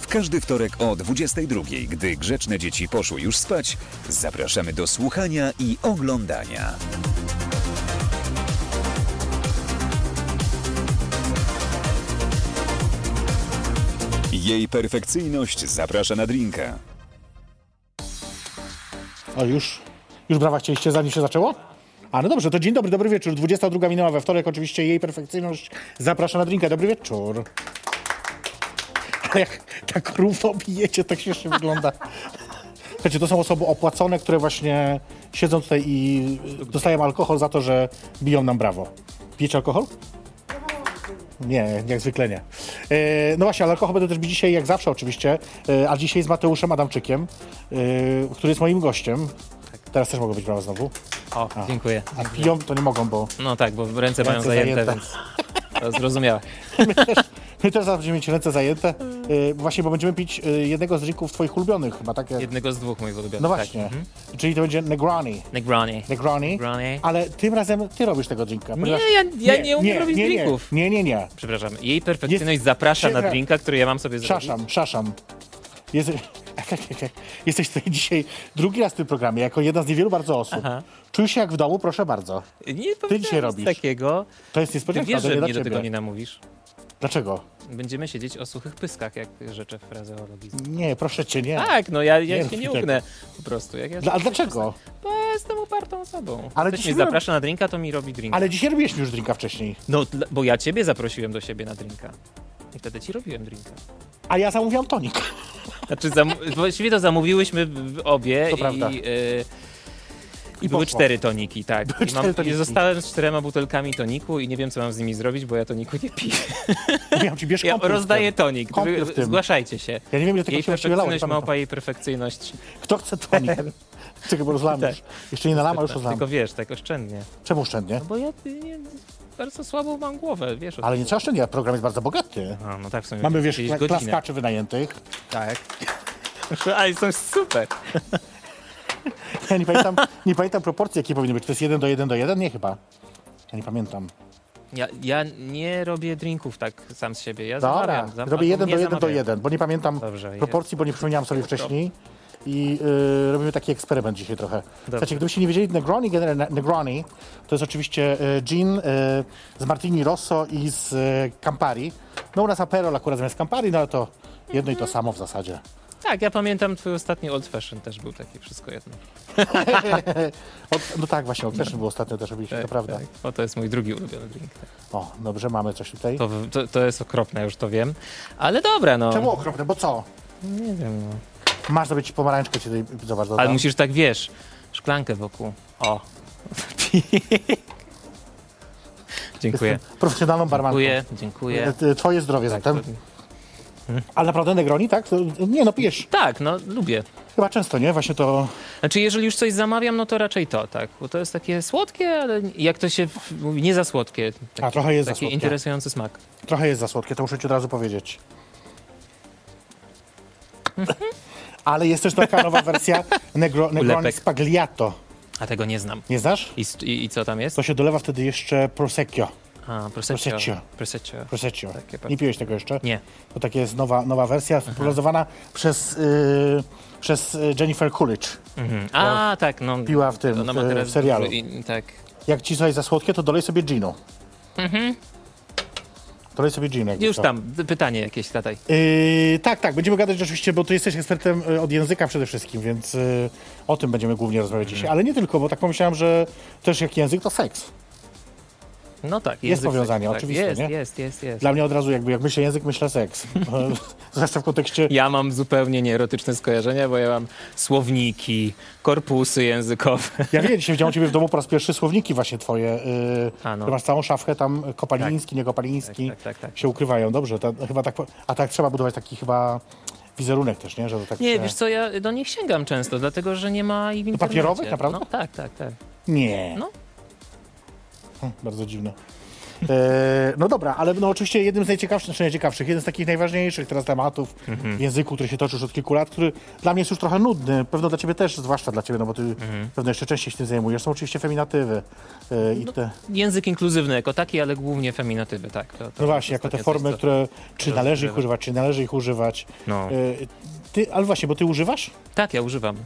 W każdy wtorek o 22, gdy grzeczne dzieci poszły już spać, zapraszamy do słuchania i oglądania. Jej perfekcyjność zaprasza na drinka. O, już, już brawa chcieliście, zanim się zaczęło? A, no dobrze, to dzień dobry, dobry wieczór. 22 minęła we wtorek, oczywiście jej perfekcyjność zaprasza na drinka. Dobry wieczór. Ale jak tak równo bijecie, tak śmiesznie wygląda. Słuchajcie, to są osoby opłacone, które właśnie siedzą tutaj i dostają alkohol za to, że biją nam brawo. Pijecie alkohol? Nie, jak zwykle nie. E, no właśnie, ale alkohol będę też bić dzisiaj, jak zawsze oczywiście, e, a dzisiaj z Mateuszem Adamczykiem, e, który jest moim gościem. Teraz też mogą być brawa znowu. O, dziękuję. A piją to nie mogą, bo No tak, bo ręce mają Ręce zajęte, zajęte. więc to zrozumiałe. my też zaraz będziemy mieć ręce zajęte. E, właśnie, bo będziemy pić e, jednego z drinków twoich ulubionych chyba, tak? jak- Jednego z dwóch moich ulubionych. No tak. właśnie. Mhm. Czyli to będzie Negroni. Negroni. Negroni. Negroni. Ale tym razem ty robisz tego drinka. Nie, ponieważ- ja, ja nie, umiem robić nie, drinków. Nie, nie, nie. Przepraszam, jej perfekcyjność Jest- zaprasza na Siedra- drinka, który ja mam sobie zrobić. Szaszam, szaszam. Jest, jesteś tutaj dzisiaj drugi raz w tym programie, jako jedna z niewielu bardzo osób. Aha. Czuj się jak w domu, proszę bardzo. Nie dzisiaj powiedziałem nic robisz. takiego. To jest Ty niespodzianka, wiesz, to nie że mnie do tego nie namówisz. Dlaczego? Będziemy siedzieć o suchych pyskach, jak rzeczy frazeologizmu. Nie, proszę cię, nie. Tak, no ja, ja Nie się nie tego. ugnę po prostu. Jak ja Dla, a dlaczego? Bo ja jestem upartą osobą. Ale Ktoś dzisiaj mnie zaprasza na drinka, to mi robi drinka. Ale dzisiaj robiłeś mi już drinka wcześniej. No, dla- bo ja ciebie zaprosiłem do siebie na drinka. I wtedy ci robiłem drinka. A ja zamówiłam tonik. Znaczy, zam- właściwie to zamówiłyśmy w- w obie To i, prawda. y, I były poszło. cztery toniki, tak. Były I, mam, cztery toniki. I zostałem z czterema butelkami toniku i nie wiem, co mam z nimi zrobić, bo ja toniku nie piję. Mówiłam ci, bierz Ja rozdaję tonik. W tym. Zgłaszajcie się. Ja nie wiem, ile tego Jej się właściwie lało. pamiętam. małpa, jej perfekcyjność. Kto chce tonik? Czekaj, bo rozlamy. Tak. Jeszcze nie nalama, już rozlam. Tylko wiesz, tak oszczędnie. Czemu oszczędnie? No bo ja nie, bardzo słabą mam głowę, wiesz. Ale nie trzeba oszczędnie, program jest bardzo bogaty. A, no tak w sumie. Mamy, wiesz, kla- klaskaczy wynajętych. Tak. Ale są super. Ja nie pamiętam, nie pamiętam proporcji, jakie powinny być. To jest 1 do 1 do 1? Nie chyba. Ja nie pamiętam. Ja, ja nie robię drinków tak sam z siebie. Ja Dobra, zamawiam. Zam- robię albo 1 do nie 1 do zamawiam. 1, bo nie pamiętam Dobrze, proporcji, bo nie przypomniałem sobie wcześniej. I y, robimy taki eksperyment dzisiaj trochę. Słuchajcie, gdybyście nie wiedzieli, Negroni, generalnie Negroni to jest oczywiście y, gin y, z Martini Rosso i z y, Campari. No u nas Aperol akurat zamiast Campari, no ale to jedno i to samo w zasadzie. Tak, ja pamiętam twój ostatni Old Fashion też był taki wszystko jedno. Od, no tak, właśnie, od też było ostatnio, też robiliśmy, to prawda. Tak. O, to jest mój drugi ulubiony drink. Tak. O, dobrze, mamy coś tutaj. To, to, to jest okropne, już to wiem. Ale dobra, no. Czemu okropne, bo co? Nie wiem, no. Masz zrobić pomarańczkę, ci tutaj, zobacz, dodam. Ale musisz tak, wiesz, szklankę wokół. O. dziękuję. Jestem profesjonalną barmanką. Dziękuję, dziękuję. E, e, Twoje zdrowie Tak, zatem. Ale naprawdę Negroni, tak? Nie, no pijesz tak, no lubię. chyba często, nie? Właśnie to... Znaczy, jeżeli już coś zamawiam, no to raczej to, tak. Bo to jest takie słodkie, ale jak to się mówi, nie za słodkie. Taki, A, trochę jest za Taki słodkie. interesujący smak. Trochę jest za słodkie, to muszę ci od razu powiedzieć. Ale jest też taka nowa wersja Negro, Negroni. Spagliato. A tego nie znam. Nie znasz? I, i, i co tam jest? To się dolewa wtedy jeszcze Prosecco. A. Prosecco. Prosecco. Prosecco. Takie Nie piłeś tego jeszcze? Nie. To taka jest nowa, nowa wersja, wprowadzona przez, y, przez y, Jennifer Coolidge. Mhm. A, tak, no. Piła w tym, ona ma w- teraz w serialu. I, tak. Jak ci coś za słodkie, to dolej sobie ginu. Dolej sobie Mhm. Już co. tam, pytanie jakieś tutaj. Yy, tak, tak, będziemy gadać oczywiście, bo ty jesteś ekspertem y, od języka przede wszystkim, więc y, o tym będziemy głównie rozmawiać dzisiaj. Ale nie tylko, bo tak pomyślałem, że też jak język to seks. No tak, Jest język powiązanie, tak, oczywiste, Jest, nie? jest, jest, jest. Dla mnie od razu jakby jak myślę język, myślę seks. Zwłaszcza w kontekście... Ja mam zupełnie nieerotyczne skojarzenia, bo ja mam słowniki, korpusy językowe. Ja wiem, dzisiaj widziałem ciebie w domu po raz pierwszy słowniki właśnie twoje. Yy, A, no. Masz całą szafkę tam, kopaliński, niekopaliński, Tak, tak, tak, tak. się ukrywają. Dobrze, to, chyba tak, a tak trzeba budować taki chyba wizerunek też, nie? Że to tak Nie, się... wiesz co, ja do nich sięgam często, dlatego że nie ma ich w internecie. papierowych, naprawdę? No, tak, tak, tak. Nie. No. Bardzo dziwne. E, no dobra, ale no oczywiście jednym z najciekawszych, znaczy najciekawszych, jeden z takich najważniejszych teraz tematów Mhm. w języku, który się toczy już od kilku lat, który dla mnie jest już trochę nudny, pewno dla ciebie też, zwłaszcza dla ciebie, no bo ty Mhm. pewno jeszcze częściej się tym zajmujesz, są oczywiście feminatywy. E, i te, Język inkluzywny jako taki, ale głównie feminatywy, tak. To, to no właśnie, jako te formy, które czy należy ich używać, czy nie należy ich używać. No. E, ty, ale właśnie, bo ty używasz? Tak, ja używam.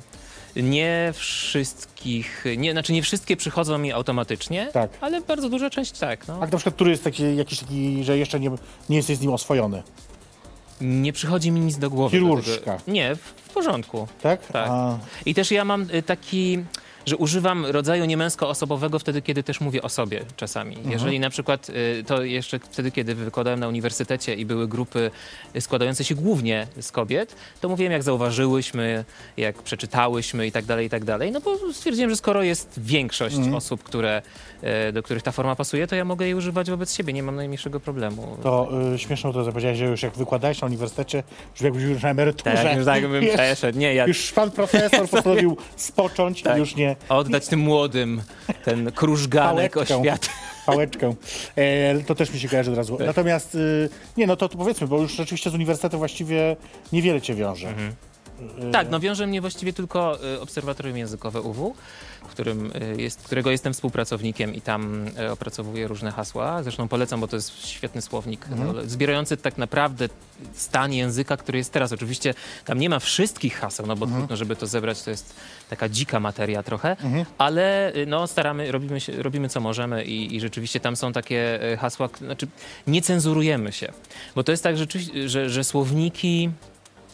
Nie wszystkich, nie, znaczy nie wszystkie przychodzą mi automatycznie, Tak. ale bardzo duża część tak. No. A na przykład, który jest taki, jakiś taki, że jeszcze nie, nie jesteś z nim oswojony, Nie przychodzi mi nic do głowy. Chirurżka. dlatego- Nie, w porządku. tak? Tak. A, I też ja mam y, taki, że używam rodzaju niemęsko-osobowego wtedy, kiedy też mówię o sobie czasami. Mhm. Jeżeli na przykład y, to jeszcze wtedy, kiedy wykładałem na uniwersytecie i były grupy składające się głównie z kobiet, to mówiłem, jak zauważyłyśmy, jak przeczytałyśmy i tak dalej, i tak dalej. No bo stwierdziłem, że skoro jest większość Mhm. osób, które, do których ta forma pasuje, to ja mogę jej używać wobec siebie. Nie mam najmniejszego problemu. to y, śmieszne to, że powiedziałeś, że już jak wykładałeś na uniwersytecie, już jakbyś już na emeryturze. tak, już tak bym przeszedł. Nie, ja Już pan profesor postanowił spocząć Tak. i już nie oddać tym młodym ten krużganek oświaty. pałeczkę. E, to też mi się kojarzy od razu. Tak. Natomiast, y, nie, no to, to powiedzmy, bo już rzeczywiście z uniwersytetu właściwie niewiele cię wiąże. Mhm. Y, Tak, no wiąże mnie właściwie tylko y, Obserwatorium Językowe UW, w którym y, jest, którego jestem współpracownikiem i tam y, opracowuję różne hasła. Zresztą polecam, bo to jest świetny słownik, no, zbierający tak naprawdę stan języka, który jest teraz. Oczywiście tam nie ma wszystkich haseł, no bo trudno, żeby to zebrać, to jest taka dzika materia trochę, ale y, no staramy, robimy, się, robimy co możemy i, i rzeczywiście tam są takie hasła, znaczy nie cenzurujemy się, bo to jest tak, rzeczywiście, że, że słowniki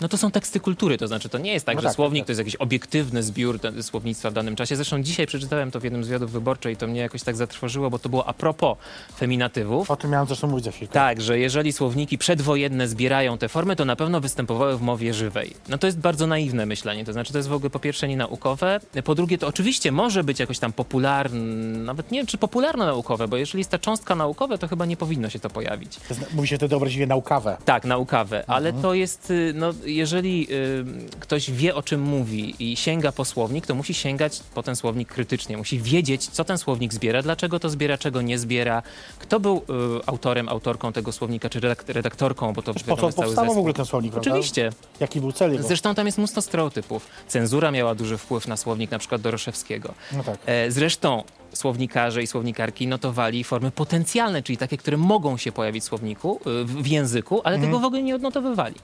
no to są teksty kultury, to znaczy to nie jest tak, No że tak, słownik tak, to jest jakiś obiektywny zbiór słownictwa w danym czasie. Zresztą dzisiaj przeczytałem to w jednym z wywiadów wyborczych i to mnie jakoś tak zatrwożyło, bo to było a propos feminatywów. O tym miałem zresztą mówić za chwilkę. Tak, że jeżeli słowniki przedwojenne zbierają te formy, to na pewno występowały w mowie żywej. No to jest bardzo naiwne myślenie, to znaczy to jest w ogóle po pierwsze nienaukowe, po drugie to oczywiście może być jakoś tam popularne, nawet nie wiem czy popularno-naukowe, bo jeżeli jest ta cząstka naukowa, to chyba nie powinno się to pojawić. To jest, mówi się wtedy obraźliwie naukawę. Tak, naukawę, ale Mhm. to jest, y, no, jeżeli y, ktoś wie, o czym mówi i sięga po słownik, to musi sięgać po ten słownik krytycznie. Musi wiedzieć, co ten słownik zbiera, dlaczego to zbiera, czego nie zbiera, kto był y, autorem, autorką tego słownika, czy redak- redaktorką, bo to Po co wiadomo, jest cały powstał w zespół. ogóle ten słownik, prawda? Oczywiście. Jaki był cel jego? Zresztą tam jest mnóstwo stereotypów. Cenzura miała duży wpływ na słownik, na przykład Doroszewskiego. No tak. E, Zresztą słownikarze i słownikarki notowali formy potencjalne, czyli takie, które mogą się pojawić w słowniku, y, w języku, ale Mhm. tego w ogóle nie odnotowywali.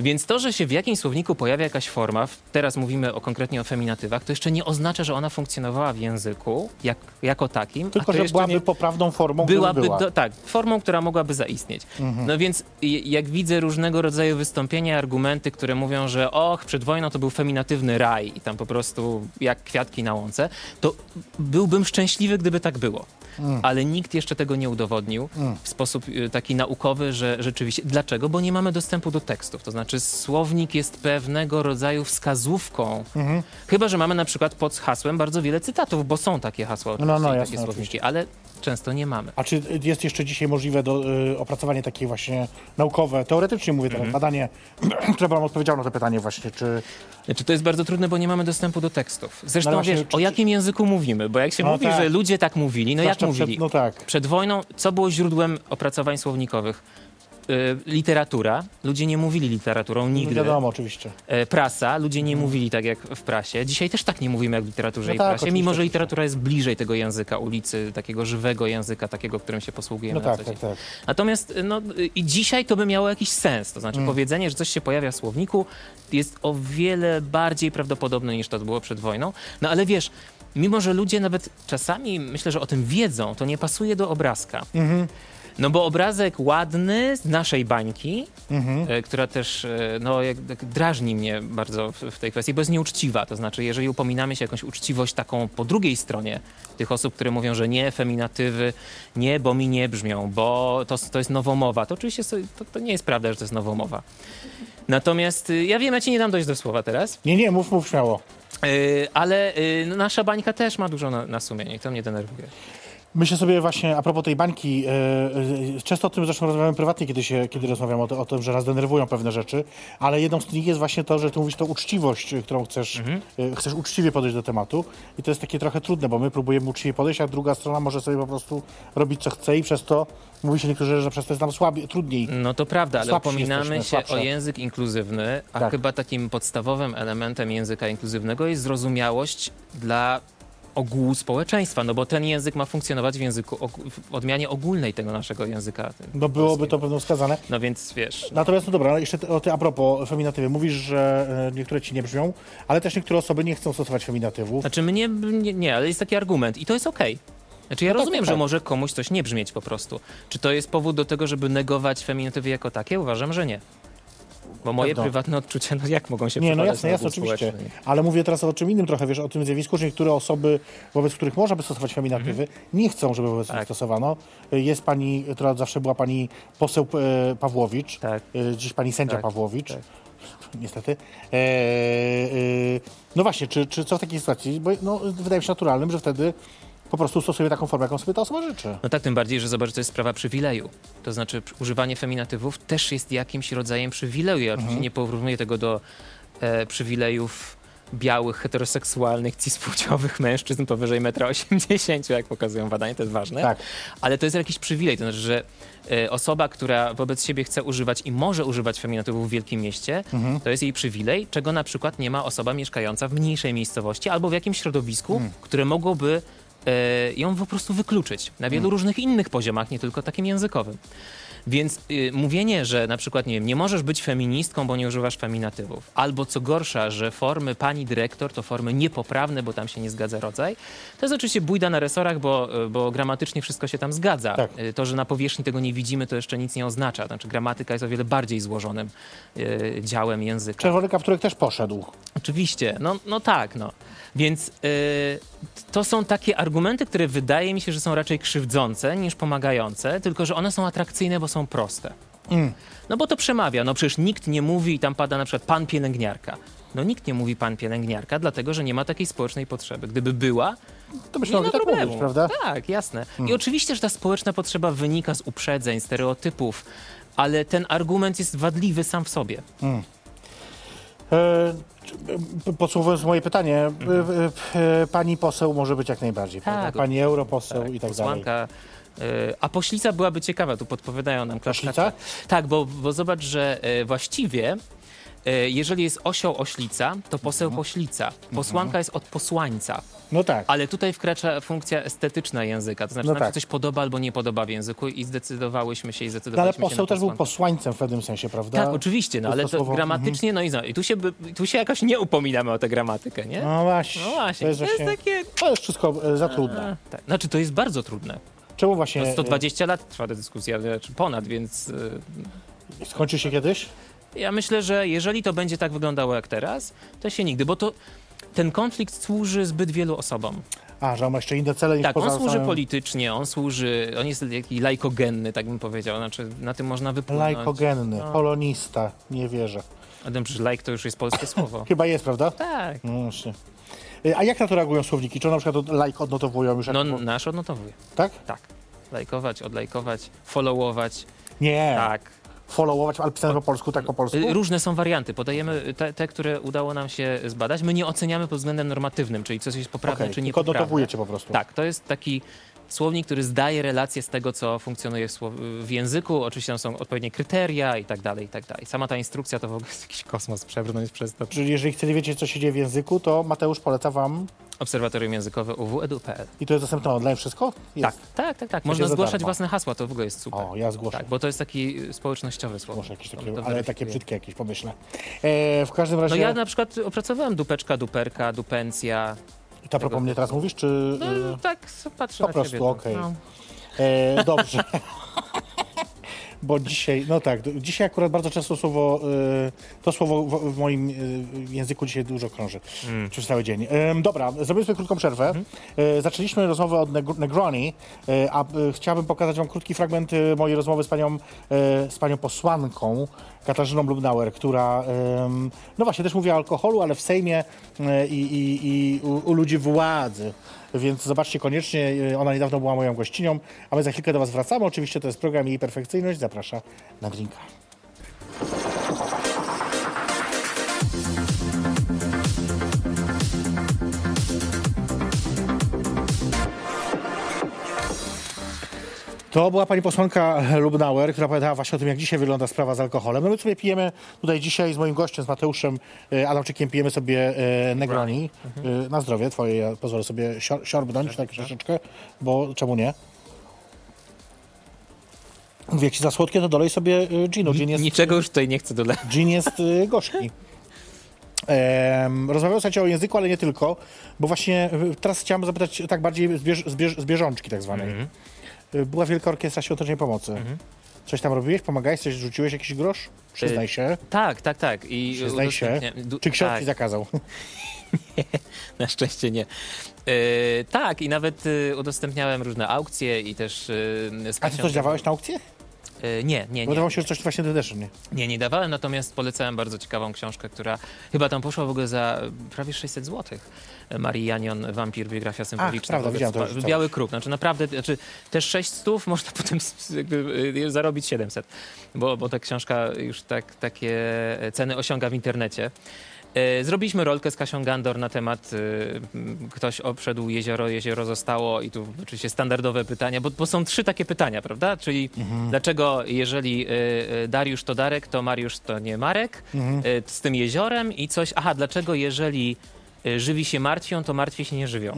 Więc to, że się w jakimś słowniku pojawia jakaś forma, teraz mówimy o, konkretnie o feminatywach, to jeszcze nie oznacza, że ona funkcjonowała w języku jak, jako takim. Tylko, że byłaby nie- poprawną formą, byłaby, była. do, tak, formą, która mogłaby zaistnieć. No więc jak widzę różnego rodzaju wystąpienia, argumenty, które mówią, że och, przed wojną to był feminatywny raj i tam po prostu jak kwiatki na łące, to byłbym szczęśliwy, gdyby tak było. Ale nikt jeszcze tego nie udowodnił w sposób y, taki naukowy, że rzeczywiście. Dlaczego? Bo nie mamy dostępu do tekstów. To znaczy, słownik jest pewnego rodzaju wskazówką. Chyba, że mamy na przykład pod hasłem bardzo wiele cytatów, bo są takie hasła, No, no, oczywiście, i jasne, takie słowniki, ale często nie mamy. A czy jest jeszcze dzisiaj możliwe do, y, opracowanie takie właśnie naukowe, teoretycznie mówię Mhm. teraz, badanie, które wam odpowiedział na to pytanie właśnie, czy... Znaczy, to jest bardzo trudne, bo nie mamy dostępu do tekstów. Zresztą No właśnie, wiesz, czy- o jakim języku mówimy? Bo jak się No mówi, tak. że ludzie tak mówili, no jak zwłaszcza mówili? Przed, no tak. Przed wojną, co było źródłem opracowań słownikowych? Y, literatura. Ludzie nie mówili literaturą No nigdy. wiadomo, oczywiście. E, prasa. Ludzie nie mówili tak jak w prasie. Dzisiaj też tak nie mówimy jak w literaturze No i tak, prasie, mimo że literatura jest bliżej tego języka ulicy, takiego żywego języka, takiego, którym się posługujemy No na tak, co tak, dzień. tak. Natomiast no, y, i dzisiaj to by miało jakiś sens. To Mm. znaczy powiedzenie, że coś się pojawia w słowniku jest o wiele bardziej prawdopodobne niż to było przed wojną. No ale wiesz, mimo że ludzie nawet czasami myślę, że o tym wiedzą, to nie pasuje do obrazka. Mhm. No bo obrazek ładny z naszej bańki, Mhm. e, która też e, no, jak, tak drażni mnie bardzo w, w tej kwestii, bo jest nieuczciwa. To znaczy, jeżeli upominamy się jakąś uczciwość taką po drugiej stronie tych osób, które mówią, że nie, feminatywy, nie, bo mi nie brzmią, bo to, to jest nowomowa, to oczywiście to, to nie jest prawda, że to jest nowomowa. Natomiast y, ja wiem, ja ci nie dam dojść do słowa teraz, Nie, nie, mów, mów śmiało. y, ale y, no, nasza bańka też ma dużo na, na sumieniu i to mnie denerwuje. Myślę sobie właśnie, a propos tej bańki, e, często o tym zresztą rozmawiamy prywatnie, kiedy, się, kiedy rozmawiam o, o tym, że nas denerwują pewne rzeczy, ale jedną z nich jest właśnie to, że ty mówisz to uczciwość, którą chcesz, e, chcesz uczciwie podejść do tematu i to jest takie trochę trudne, bo my próbujemy uczciwie podejść, a druga strona może sobie po prostu robić co chce i przez to, mówi się niektórzy, że przez to jest nam słabiej, trudniej. No to prawda, ale upominamy się słabsze. o język inkluzywny, a Tak. chyba takim podstawowym elementem języka inkluzywnego jest zrozumiałość dla ogółu społeczeństwa, no bo ten język ma funkcjonować w języku, w odmianie ogólnej tego naszego języka. No byłoby to pewno wskazane. No więc wiesz, Natomiast, no dobra, ale jeszcze o ty a propos feminatywy. Mówisz, że e, niektóre ci nie brzmią, ale też niektóre osoby nie chcą stosować feminatywów. Znaczy mnie, nie, nie, ale jest taki argument i to jest okej. Znaczy ja No tak, rozumiem, tak, że tak. może komuś coś nie brzmieć po prostu. Czy to jest powód do tego, żeby negować feminatywy jako takie? Uważam, że nie. Bo moje Pewno. prywatne odczucia, no jak mogą się Nie, no jasne, jasne, oczywiście. Ale mówię teraz o czym innym trochę, wiesz, o tym zjawisku, że niektóre osoby, wobec których można by stosować feminatywy, nie chcą, żeby wobec nich Tak. stosowano. Jest pani, która zawsze była pani poseł e, Pawłowicz, Tak. e, dziś pani sędzia Tak, Pawłowicz, tak. niestety. E, e, no właśnie, czy, czy co w takiej sytuacji? Bo no, wydaje mi się naturalnym, że wtedy po prostu stosuje taką formę, jaką sobie ta osoba życzy. No tak, tym bardziej, że zobacz, to jest sprawa przywileju. To znaczy używanie feminatywów też jest jakimś rodzajem przywileju. Ja oczywiście nie porównuję tego do e, przywilejów białych, heteroseksualnych, cispłciowych mężczyzn powyżej 1,80 m, jak pokazują badania, to jest ważne. Tak. Ale to jest jakiś przywilej, to znaczy, że e, osoba, która wobec siebie chce używać i może używać feminatywów w wielkim mieście, to jest jej przywilej, czego na przykład nie ma osoba mieszkająca w mniejszej miejscowości albo w jakimś środowisku, które mogłoby ją po prostu wykluczyć na wielu różnych innych poziomach, nie tylko takim językowym. Więc y, mówienie, że na przykład nie, wiem, nie możesz być feministką, bo nie używasz feminatywów, albo co gorsza, że formy pani dyrektor to formy niepoprawne, bo tam się nie zgadza rodzaj, to jest oczywiście bójda na resorach, bo, y, bo gramatycznie wszystko się tam zgadza. Tak. Y, To, że na powierzchni tego nie widzimy, to jeszcze nic nie oznacza. Znaczy gramatyka jest o wiele bardziej złożonym y, działem języka. Czerwony kapturek też poszedł. Oczywiście, no, no tak, no. Więc y, to są takie argumenty, które wydaje mi się, że są raczej krzywdzące niż pomagające, tylko że one są atrakcyjne, bo są proste. No bo to przemawia, no przecież nikt nie mówi i tam pada na przykład pan pielęgniarka. No nikt nie mówi pan pielęgniarka, dlatego że nie ma takiej społecznej potrzeby. Gdyby była, To byśmy nie mogli ma tak problemu. mówić, prawda? Tak, jasne. I oczywiście, że ta społeczna potrzeba wynika z uprzedzeń, stereotypów, ale ten argument jest wadliwy sam w sobie. P- Podsumowując moje pytanie, e, e, e, pani poseł może być jak najbardziej, Tak. prawda? Pani europoseł i tak dalej. posłanka. y, A poślica byłaby ciekawa, tu podpowiadają nam klaszkacze. Tak, bo, bo zobacz, że właściwie jeżeli jest osioł oślica, to poseł Mhm. poślica. Posłanka jest od posłańca. No tak. Ale tutaj wkracza funkcja estetyczna języka. To znaczy, No nam się tak. coś podoba albo nie podoba w języku i zdecydowałyśmy się i No, ale zdecydowaliśmy się poseł na też był posłankę. posłańcem w pewnym sensie, prawda? Tak, oczywiście, no ale to słowo- gramatycznie, no i, zno- i tu, się, by- tu się jakoś nie upominamy o tę gramatykę, nie? No właśnie. No właśnie, To jest, właśnie, takie... to jest wszystko e, za trudne. Tak. Znaczy, to jest bardzo trudne. Czemu właśnie No e, 120 lat trwa ta dyskusja, czy ponad, więc y, e, skończy się kiedyś? Ja myślę, że jeżeli to będzie tak wyglądało jak teraz, to się nigdy, bo to ten konflikt służy zbyt wielu osobom. A, że on ma jeszcze inne cele niż Tak, on służy samym... politycznie, on służy, on jest taki lajkogenny, tak bym powiedział, znaczy na tym można wypłynąć. Lajkogenny, No. polonista, nie wierzę. A tym, że lajk to już jest polskie słowo. Chyba jest, prawda? Tak. No właśnie. E, A jak na to reagują słowniki? Czy na przykład like odnotowują już? No nasz odnotowuje. Tak? Tak. Lajkować, odlajkować, followować. Nie. Tak. Followować, ale pisane po polsku, tak po polsku? Y, Różne są warianty. Podajemy te, te, które udało nam się zbadać. My nie oceniamy pod względem normatywnym, czyli coś jest poprawne Okej, czy nie tylko odnotowujecie po prostu. Tak, to jest taki słownik, który zdaje relację z tego, co funkcjonuje w, w języku. Oczywiście tam są odpowiednie kryteria i tak dalej, i tak dalej. Sama ta instrukcja to w ogóle jest jakiś kosmos przebrnąć przez to. Czyli jeżeli chcecie wiedzieć, co się dzieje w języku, to Mateusz poleca wam Obserwatorium Językowe uw.edu.pl. i to jest dostępne online wszystko? Tak, Jest. tak, tak, tak. To Można zgłaszać darmo. własne hasła, to w ogóle jest super. O, ja zgłoszę. Tak, bo to jest taki społecznościowy słowo. Muszę jakieś takie, to ale takie brzydkie jakieś pomyślę. E, w każdym No razie, ja na przykład opracowałem dupeczka, duperka, dupencja. To a propos mnie teraz mówisz, czy... No e, tak, patrzę po na prostu, ciebie. okej. No. E, dobrze. Bo dzisiaj, no tak, dzisiaj akurat bardzo często słowo, e, to słowo w, w moim e, języku dzisiaj dużo krąży Mm. przez cały dzień. E, dobra, zrobimy sobie krótką przerwę. E, zaczęliśmy rozmowę od Neg- Negroni, e, a e, chciałbym pokazać wam krótki fragment mojej rozmowy z panią, z panią posłanką Katarzyną Lubnauer, która, no właśnie, też mówi o alkoholu, ale w Sejmie e, i, i, i u, u ludzi władzy. Więc zobaczcie koniecznie, e, ona niedawno była moją gościnią, a my za chwilkę do Was wracamy. Oczywiście to jest program Jej Perfekcyjność. Zaprasza na drinka. To była pani posłanka Lubnauer, która opowiadała właśnie o tym, jak dzisiaj wygląda sprawa z alkoholem. No my sobie pijemy tutaj dzisiaj z moim gościem, z Mateuszem e, Adamczykiem, pijemy sobie e, Negroni. E, na zdrowie twoje, ja pozwolę sobie sior- siorbnąć tak troszeczkę, bo czemu nie? Mówię, jak ci za słodkie, to dolej sobie ginu. Gin jest, Niczego już tutaj nie chcę dodać. gin jest gorzki. Em, rozmawiałem słuchajcie, o języku, ale nie tylko, bo właśnie teraz chciałem zapytać tak bardziej z, bież, z, bież, z bieżączki tak zwanej. Mhm. Y, Była Wielka Orkiestra Świątecznej Pomocy. Coś tam robiłeś? Pomagałeś? Coś rzuciłeś jakiś grosz? Przyznaj Y, się. Tak, tak, tak. I Przyznaj się. Czy ksiądz tak. zakazał? Na szczęście nie. E, tak, i nawet e, udostępniałem różne aukcje i też... Z A ty coś dawałeś na aukcję? E, nie, nie, nie. wydawało się, że coś właśnie też nie. Nie, nie dawałem, natomiast polecałem bardzo ciekawą książkę, która chyba tam poszła w ogóle za prawie 600 zł. Marii Janion, Wampir, biografia symboliczna. prawda, Wobec widziałem to już. Biały kruk. Znaczy naprawdę, znaczy też 6 stów można potem jakby, y, zarobić 700, bo, bo ta książka już tak, takie ceny osiąga w internecie. E, Zrobiliśmy rolkę z Kasią Gandor na temat y, ktoś obszedł jezioro, jezioro zostało i tu oczywiście standardowe pytania, bo, bo są trzy takie pytania, prawda? Czyli dlaczego jeżeli y, y, Dariusz to Darek, to Mariusz to nie Marek y, z tym jeziorem i coś, aha, dlaczego jeżeli żywi się martwią, to martwi się nie żywią.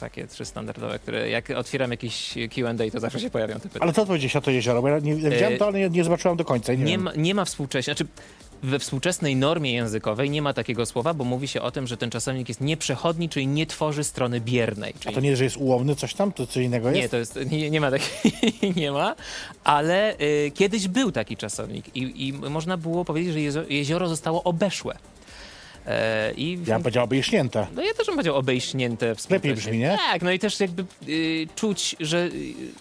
Takie trzy standardowe, które jak otwieram jakiś Q&A, to zawsze się pojawią te pytania. Ale co odpowiedziałeś na to jezioro? Bo ja nie, widziałem E, to, ale nie, nie zobaczyłem do końca. Nie, Nie ma, nie ma współcześnie, znaczy we współczesnej normie językowej nie ma takiego słowa, bo mówi się o tym, że ten czasownik jest nieprzechodni, czyli nie tworzy strony biernej. A Czyli to nie, że jest ułomny coś tam? To co innego jest? nie, to jest, nie, nie ma takiej, nie ma, ale y, kiedyś był taki czasownik i, i można było powiedzieć, że jezioro zostało obeszłe. E, i Ja bym powiedział obejśnięte. no ja też bym powiedział obejśnięte współcześnie. brzmi, nie? Tak, no i też jakby y, czuć, że, y,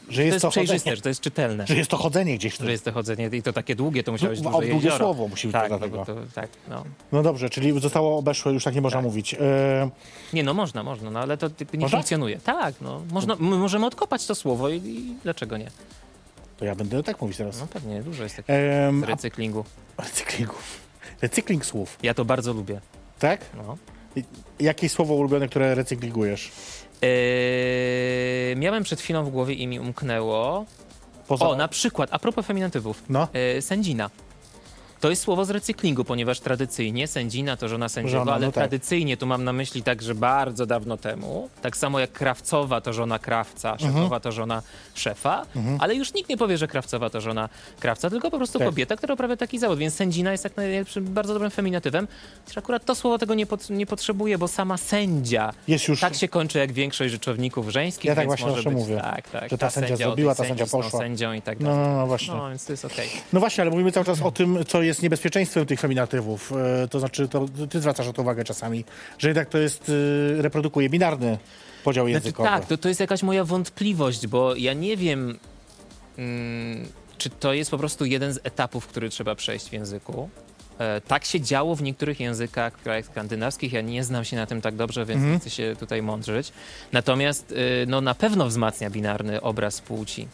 Że to jest jest to przejrzyste, chodzenie. że to jest czytelne. Że jest to chodzenie gdzieś. Że jest to chodzenie i to takie długie, to musiało być No, duże długie słowo musi być tak, no, to, tak, no. No dobrze, czyli zostało obeszłe, już tak nie można mówić. E, Nie, no można, można, no ale to nie Można? funkcjonuje. Tak, no. Można, my możemy odkopać to słowo i, i dlaczego nie? to ja będę tak mówić teraz. No pewnie, dużo jest takich w recyklingu. recyklingu. Recykling słów, Ja to bardzo lubię. tak? No. Jakie słowo ulubione, które recyklingujesz? Eee, miałem przed chwilą w głowie i mi umknęło. Poza... O, na przykład, a propos feminatywów. No. Eee, sędzina. To jest słowo z recyklingu, ponieważ tradycyjnie sędzina to żona sędziego, Żona, ale no tak. tradycyjnie tu mam na myśli także bardzo dawno temu. Tak samo jak krawcowa to żona krawca, Mhm. szefowa to żona szefa, ale już nikt nie powie, że krawcowa to żona krawca, tylko po prostu Tak. kobieta, która uprawia taki zawód. Więc sędzina jest jak najlepszym, bardzo dobrym feminatywem. Chociaż akurat to słowo tego nie, pot, nie potrzebuje, bo sama sędzia Jest już... tak się kończy jak większość rzeczowników żeńskich, Ja tak więc właśnie może zawsze być, mówię, tak, tak, że ta sędzia zrobiła, ta sędzia poszła. sędzią i tak No, dalej. no, no właśnie. No, więc to jest okej. No właśnie, ale mówimy cały czas o tym, co jest niebezpieczeństwem tych feminatywów. E, To znaczy, to ty zwracasz na to uwagę czasami, że jednak to jest, e, reprodukuje binarny podział Znaczy, językowy. tak, to, to jest jakaś moja wątpliwość, bo ja nie wiem, mm, czy to jest po prostu jeden z etapów, który trzeba przejść w języku. E, tak się działo w niektórych językach w krajach skandynawskich. Ja nie znam się na tym tak dobrze, więc nie chcę się tutaj mądrzyć. Natomiast y, no, na pewno wzmacnia binarny obraz płci.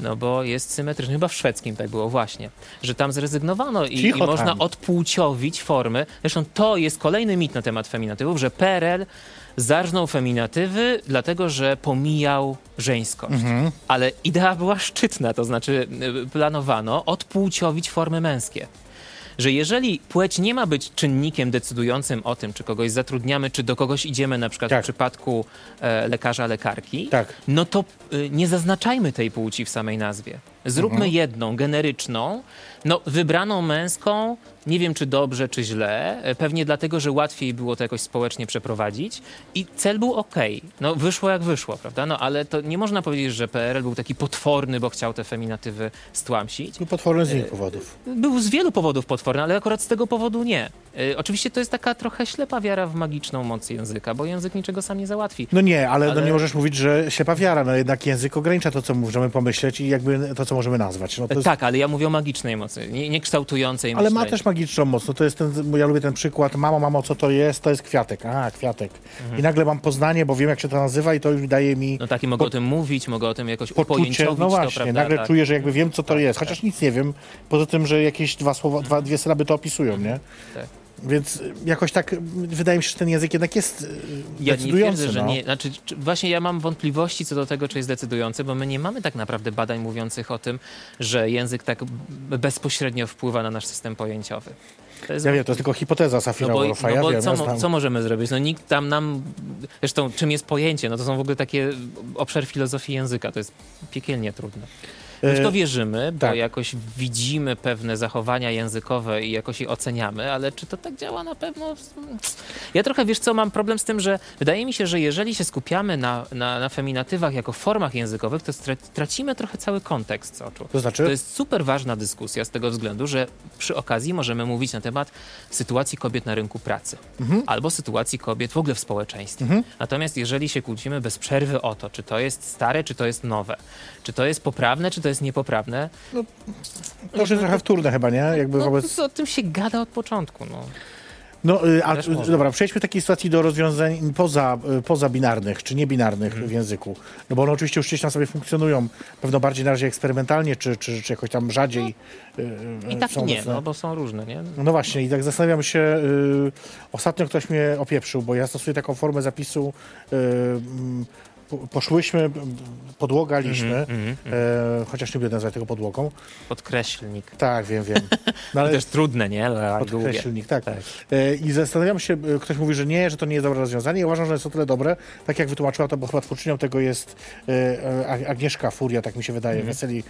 No bo jest symetryczny. Chyba w szwedzkim tak było właśnie, że tam zrezygnowano i, i można tam. odpłciowić formy. Zresztą to jest kolejny mit na temat feminatywów, że PRL zarżnął feminatywy, dlatego że pomijał żeńskość. Ale idea była szczytna, to znaczy y, planowano odpłciowić formy męskie. Że jeżeli płeć nie ma być czynnikiem decydującym o tym, czy kogoś zatrudniamy, czy do kogoś idziemy, na przykład Tak. w przypadku e, lekarza, lekarki, Tak. no to y, nie zaznaczajmy tej płci w samej nazwie. Zróbmy jedną, generyczną, no wybraną męską, nie wiem czy dobrze, czy źle, e, pewnie dlatego, że łatwiej było to jakoś społecznie przeprowadzić i cel był okej. No wyszło jak wyszło, prawda? No ale to nie można powiedzieć, że PRL był taki potworny, bo chciał te feminatywy stłamsić. Był potworny z innych powodów. Był z wielu powodów potworny, ale akurat z tego powodu nie. Y, oczywiście to jest taka trochę ślepa wiara w magiczną moc języka, bo język niczego sam nie załatwi. No nie, ale, No Ale- nie możesz mówić, że ślepa wiara. No jednak język ogranicza to, co możemy pomyśleć i jakby to, co możemy nazwać. No, jest, Tak, ale ja mówię o magicznej mocy, nie, nie kształtującej ale ma myślenia. też magiczną moc. No, to jest ten, ja lubię ten przykład. Mamo, mamo, co to jest? To jest kwiatek. A, kwiatek. I nagle mam poznanie, bo wiem, jak się to nazywa i to już daje mi No tak, i mogę o tym mówić, mogę o tym jakoś poczucie. No właśnie, prawda? nagle tak. czuję, że jakby wiem, co to jest. Chociaż nic nie wiem, poza tym, że jakieś dwa słowa, dwa, dwie sylaby to opisują, nie? Tak. Więc jakoś tak wydaje mi się, że ten język jednak jest Ja nie decydujący. twierdzę, że no. nie. Znaczy, czy, właśnie ja mam wątpliwości co do tego, czy jest decydujący, bo my nie mamy tak naprawdę badań mówiących o tym, że język tak bezpośrednio wpływa na nasz system pojęciowy. To jest Ja wiem, to jest tylko hipoteza Safira no bo, no ja bo wiem, co, ja znam. co możemy zrobić? No nikt tam nam... Zresztą czym jest pojęcie? No to są w ogóle takie obszar filozofii języka. To jest piekielnie trudne. My w to E, wierzymy, bo tak. jakoś widzimy pewne zachowania językowe i jakoś je oceniamy, ale czy to tak działa na pewno? Ja trochę, wiesz co, mam problem z tym, że wydaje mi się, że jeżeli się skupiamy na, na, na feminatywach jako formach językowych, to tracimy trochę cały kontekst z oczu. To znaczy? To jest super ważna dyskusja z tego względu, że przy okazji możemy mówić na temat sytuacji kobiet na rynku pracy Mhm. albo sytuacji kobiet w ogóle w społeczeństwie. Natomiast jeżeli się kłócimy bez przerwy o to, czy to jest stare, czy to jest nowe, czy to jest poprawne, czy to jest niepoprawne, To już jest trochę wtórne chyba, nie? Jakby no, wobec... o tym się gada od początku. No. No, y, a, y, dobra, przejdźmy takiej sytuacji do rozwiązań poza, y, poza binarnych czy niebinarnych Mhm. w języku. No bo one oczywiście już gdzieś tam sobie funkcjonują, pewno bardziej na razie eksperymentalnie, czy, czy, czy jakoś tam rzadziej y, I tak są i nie, no, bo są różne, nie? No właśnie, i tak zastanawiam się, y, ostatnio ktoś mnie opieprzył, bo ja stosuję taką formę zapisu, y, poszłyśmy, podłogaliśmy, Mhm, e, chociaż nie będę nazywać tego podłogą. Podkreślnik. Tak, wiem, wiem. No, Ale też trudne, nie? Ale długie. podkreślnik, tak. Tak. E, I zastanawiam się, e, ktoś mówi, że nie, że to nie jest dobre rozwiązanie. Ja uważam, że jest o tyle dobre, tak jak wytłumaczyła to, bo chyba twórczynią tego jest e, e, Agnieszka Furia, tak mi się wydaje, Mhm. Weseli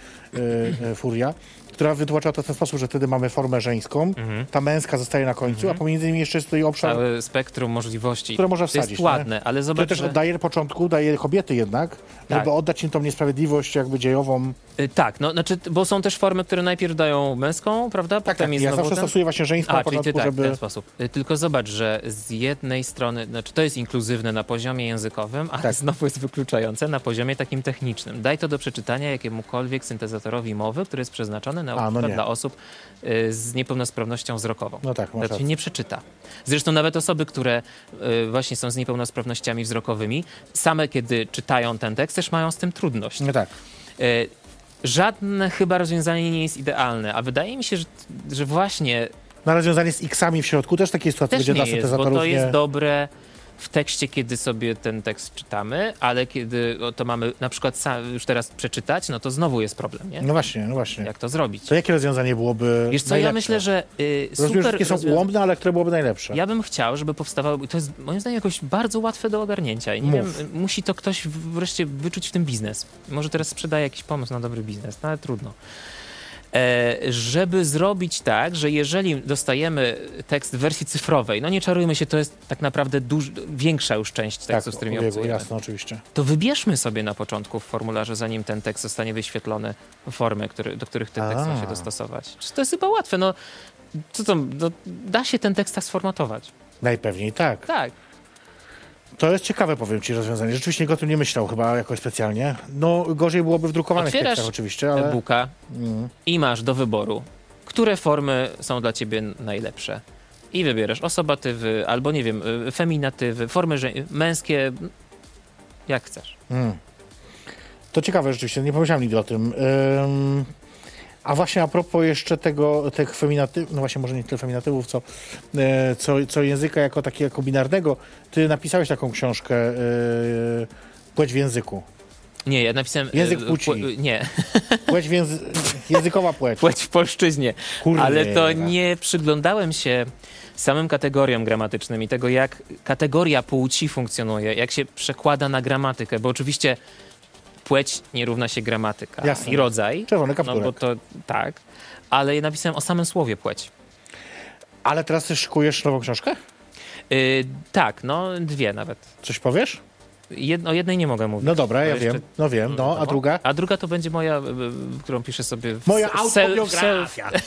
e, e, Furia, która wytłumaczyła to w ten sposób, że wtedy mamy formę żeńską, Mhm. ta męska zostaje na końcu, a pomiędzy nimi jeszcze jest tutaj obszar, Całe spektrum możliwości. które można to wsadzić. jest ładne, ale To zobacz, też że... oddaje początku, daje kobiety jednak, Tak. żeby oddać im tą niesprawiedliwość jakby dziejową. Y, Tak, no, znaczy, bo są też formy, które najpierw dają męską, prawda? Tak, Potem tak. jest Ja zawsze ten... stosuję właśnie żeńską A, początku, tak, w żeby... ten sposób. Y, Tylko zobacz, że z jednej strony, znaczy to jest inkluzywne na poziomie językowym, ale Tak. znowu jest wykluczające na poziomie takim technicznym. Daj to do przeczytania jakiemukolwiek syntezatorowi mowy, który jest przeznaczony na, A, no przykład nie. dla osób y, z niepełnosprawnością wzrokową. No tak, rację. nie przeczyta. Zresztą nawet osoby, które y, właśnie są z niepełnosprawnościami wzrokowymi, same kiedy czytają ten tekst, też mają z tym trudność. No tak. E, Żadne chyba rozwiązanie nie jest idealne, a wydaje mi się, że, że właśnie Na rozwiązanie z x-ami w środku też takie sytuacje też będzie nie dla jest, bo to jest dobre w tekście, kiedy sobie ten tekst czytamy, ale kiedy to mamy na przykład już teraz przeczytać, no to znowu jest problem, nie? No właśnie, no właśnie. Jak to zrobić? To jakie rozwiązanie byłoby Wiesz co, najlepsze? ja myślę, że y, Rozumiem, super wszystkie są ułomne, ale które byłoby najlepsze? Ja bym chciał, żeby powstawały, to jest moim zdaniem jakoś bardzo łatwe do ogarnięcia i nie Mów. wiem, musi to ktoś wreszcie wyczuć w tym biznes. Może teraz sprzedaje jakiś pomysł na dobry biznes, no ale trudno. E, żeby zrobić tak, że jeżeli dostajemy tekst w wersji cyfrowej, no nie czarujmy się, to jest tak naprawdę duż, większa już część tak, tekstu, z którymi obcujemy, jasne, oczywiście. to wybierzmy sobie na początku w formularze, zanim ten tekst zostanie wyświetlony, formy, który, do których ten tekst ma A. się dostosować. To jest chyba łatwe, no, co to, no, da się ten tekst tak sformatować. Najpewniej tak. Tak. To jest ciekawe, powiem ci, rozwiązanie. Rzeczywiście nikt o tym nie myślał chyba jakoś specjalnie. No, gorzej byłoby w drukowanych Otwierasz tekstach oczywiście, ale... e-booka Mm. i masz do wyboru, które formy są dla ciebie najlepsze. I wybierasz osobatywy, albo nie wiem, y, feminatywy, formy męskie, jak chcesz. Mm. To ciekawe rzeczywiście, nie pomyślałem nigdy o tym. Ym, a właśnie a propos jeszcze tego, tych feminatywów, no właśnie może nie tyle feminatywów, co, e, co, co języka jako takiego binarnego, ty napisałeś taką książkę e, Płeć w języku. Nie, ja napisałem... Język y, płci. pł- Nie, Płeć w języ... językowa płeć. płeć w polszczyźnie. Kurde. Ale to nie przyglądałem się samym kategoriom gramatycznym i tego, jak kategoria płci funkcjonuje, jak się przekłada na gramatykę, bo oczywiście płeć nie równa się gramatyka Jasne. i rodzaj. Czerwony No kapturek. bo to tak, ale ja napisałem o samym słowie płeć. Ale teraz ty szykujesz nową książkę? Yy, tak, no dwie nawet. Coś powiesz? Jed, o jednej nie mogę mówić. No dobra, ja jeszcze- wiem. No wiem, no, a druga? A druga to będzie moja, y, y, którą piszę sobie w Moja self- autobiografia.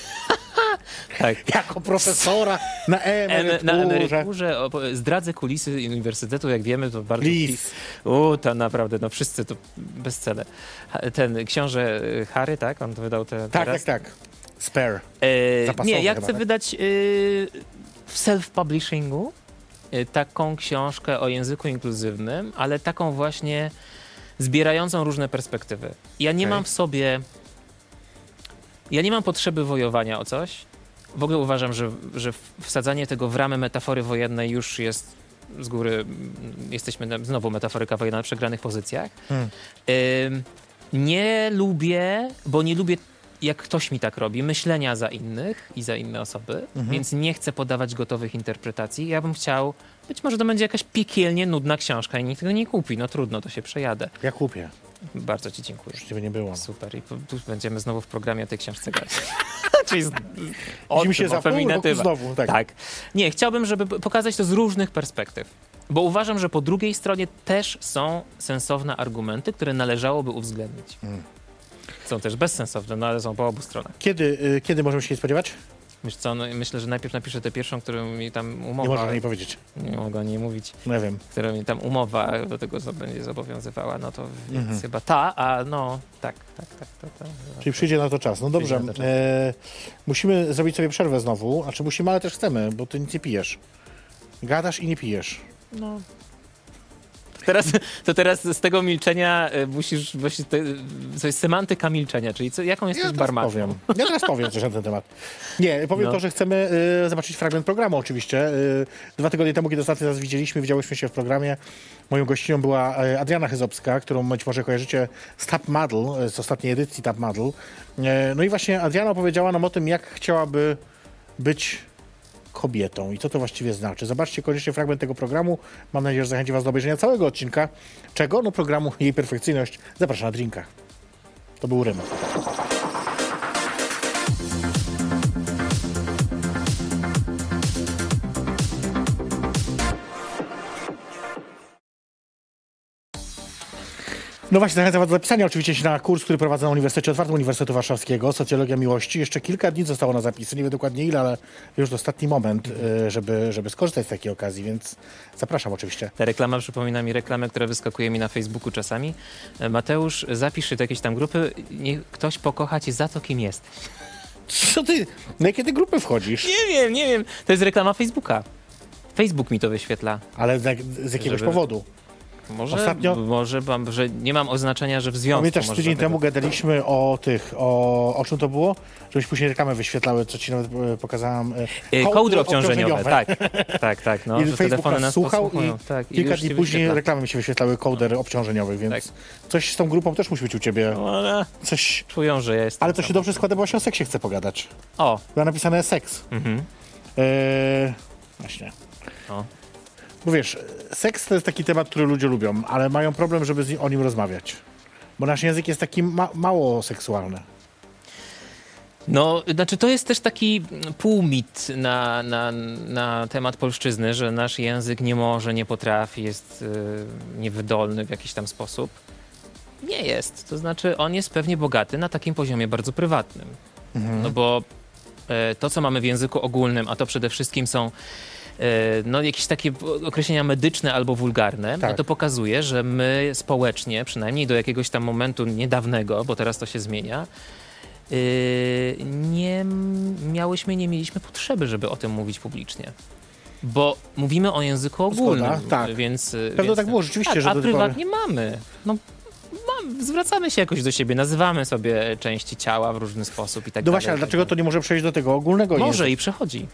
Tak. Jako profesora na Em- emeryturze. Na emeryturze zdradzę kulisy uniwersytetu, jak wiemy, to bardzo... Please. U, to naprawdę, no wszyscy to bezcele. Ten książę y, Harry, tak? On wydał te, Tak, teraz. tak, tak. Spare. E, nie, ja chcę tak? wydać y, w self-publishingu y, taką książkę o języku inkluzywnym, ale taką właśnie zbierającą różne perspektywy. Ja nie Okej. mam w sobie... Ja nie mam potrzeby wojowania o coś. W ogóle uważam, że, że wsadzanie tego w ramy metafory wojennej już jest z góry... mm, Jesteśmy na, znowu metaforyka wojenna na przegranych pozycjach. Hmm. Ym, nie lubię, bo nie lubię, jak ktoś mi tak robi, myślenia za innych i za inne osoby, Mhm. więc nie chcę podawać gotowych interpretacji. Ja bym chciał, być może to będzie jakaś piekielnie nudna książka i nikt tego nie kupi. No trudno, to się przejadę. Ja kupię. Bardzo ci dziękuję. Już ciebie nie było. Super. I tu będziemy znowu w programie o tej książce grać. Czyli z, o się o feminatywa. znowu. Tak. Tak. Nie, chciałbym, żeby pokazać to z różnych perspektyw. Bo uważam, że po drugiej stronie też są sensowne argumenty, które należałoby uwzględnić. Mm. Są też bezsensowne, no ale są po obu stronach. Kiedy, y, kiedy możemy się spodziewać? Wiesz co, no, myślę, że najpierw napiszę tę pierwszą, którą mi tam umowa... Nie można o niej powiedzieć. nie mogę o niej mówić. No ja wiem. Która mi tam umowa do tego zo- będzie zobowiązywała, no to więc Mhm. chyba ta, a no tak, tak, tak, tak. tak. Czyli przyjdzie na to czas. No dobrze. To czas. E, musimy zrobić sobie przerwę znowu. Znaczy musimy, ale też chcemy, bo ty nic nie pijesz. Gadasz i nie pijesz. No. Teraz, to teraz z tego milczenia e, musisz właśnie, te, jest semantyka milczenia, czyli co, jaką jesteś Ja barmanem? powiem. Ja teraz powiem coś na ten temat. Nie, powiem No. to, że chcemy y, zobaczyć fragment programu oczywiście. Y, dwa tygodnie temu, kiedy ostatni raz widzieliśmy, widziałyśmy się w programie. Moją gościnią była y, Adriana Chyzowska, którą być może kojarzycie z Tap Model, y, z ostatniej edycji Tap Model. Y, no i właśnie Adriana opowiedziała nam o tym, jak chciałaby być kobietą i co to właściwie znaczy. Zobaczcie koniecznie fragment tego programu. Mam nadzieję, że zachęci Was do obejrzenia całego odcinka. Czego? No programu Jej Perfekcyjność. Zapraszam na drinka. To był Rym. No właśnie, zachęcam Was do zapisania oczywiście się na kurs, który prowadzę na Uniwersytecie Otwartym Uniwersytetu Warszawskiego, Socjologia Miłości. Jeszcze kilka dni zostało na zapisy, nie wiem dokładnie ile, ale już ostatni moment, y, żeby, żeby skorzystać z takiej okazji, więc zapraszam oczywiście. Ta reklama przypomina mi reklamę, która wyskakuje mi na Facebooku czasami. E, Mateusz, zapisz się do jakiejś tam grupy, niech ktoś pokocha cię za to, kim jest. Co ty, na jakie ty grupy wchodzisz? Nie wiem, nie wiem. To jest reklama Facebooka. Facebook mi to wyświetla. Ale z, z jakiegoś Żeby- powodu. Może, Ostatnio- może mam, że nie mam oznaczenia, że w związku. Pamiętasz, może tydzień temu gadaliśmy o tych, o, o czym to było? Żebyś później reklamę wyświetlały, co ci nawet e, pokazałam. e, E, kołdry Kołdry obciążeniowe, tak. Tak, tak. No, I telefony nas słuchał i tak, Kilka dni się później wyświetla. reklamy mi się wyświetlały kołder obciążeniowych, więc Tak. coś z tą grupą też musi być u ciebie. No, Coś... czują, że ja jestem. Ale to się dobrze składa, bo właśnie o seksie chcę pogadać. O, Była napisane seks. mhm. Eee, właśnie. O. Bo wiesz, seks to jest taki temat, który ludzie lubią, ale mają problem, żeby z o nim rozmawiać. Bo nasz język jest taki ma mało seksualny. No, znaczy to jest też taki półmit na, na, na temat polszczyzny, że nasz język nie może, nie potrafi, jest y, niewydolny w jakiś tam sposób. Nie jest. To znaczy on jest pewnie bogaty na takim poziomie bardzo prywatnym. No bo e, to, co mamy w języku ogólnym, a to przede wszystkim są no, jakieś takie określenia medyczne albo wulgarne, no Tak. to pokazuje, że my społecznie, przynajmniej do jakiegoś tam momentu niedawnego, bo teraz to się zmienia, y, nie miałyśmy, nie mieliśmy potrzeby, żeby o tym mówić publicznie. Bo mówimy o języku ogólnym, tak. więc... Pewno więc, tak było rzeczywiście, tak, że a tej pory- prywatnie mamy. No, mam, zwracamy się jakoś do siebie, nazywamy sobie części ciała w różny sposób i tak No dalej. właśnie, ale dlaczego to nie może przejść do tego ogólnego Może języka? i przechodzi.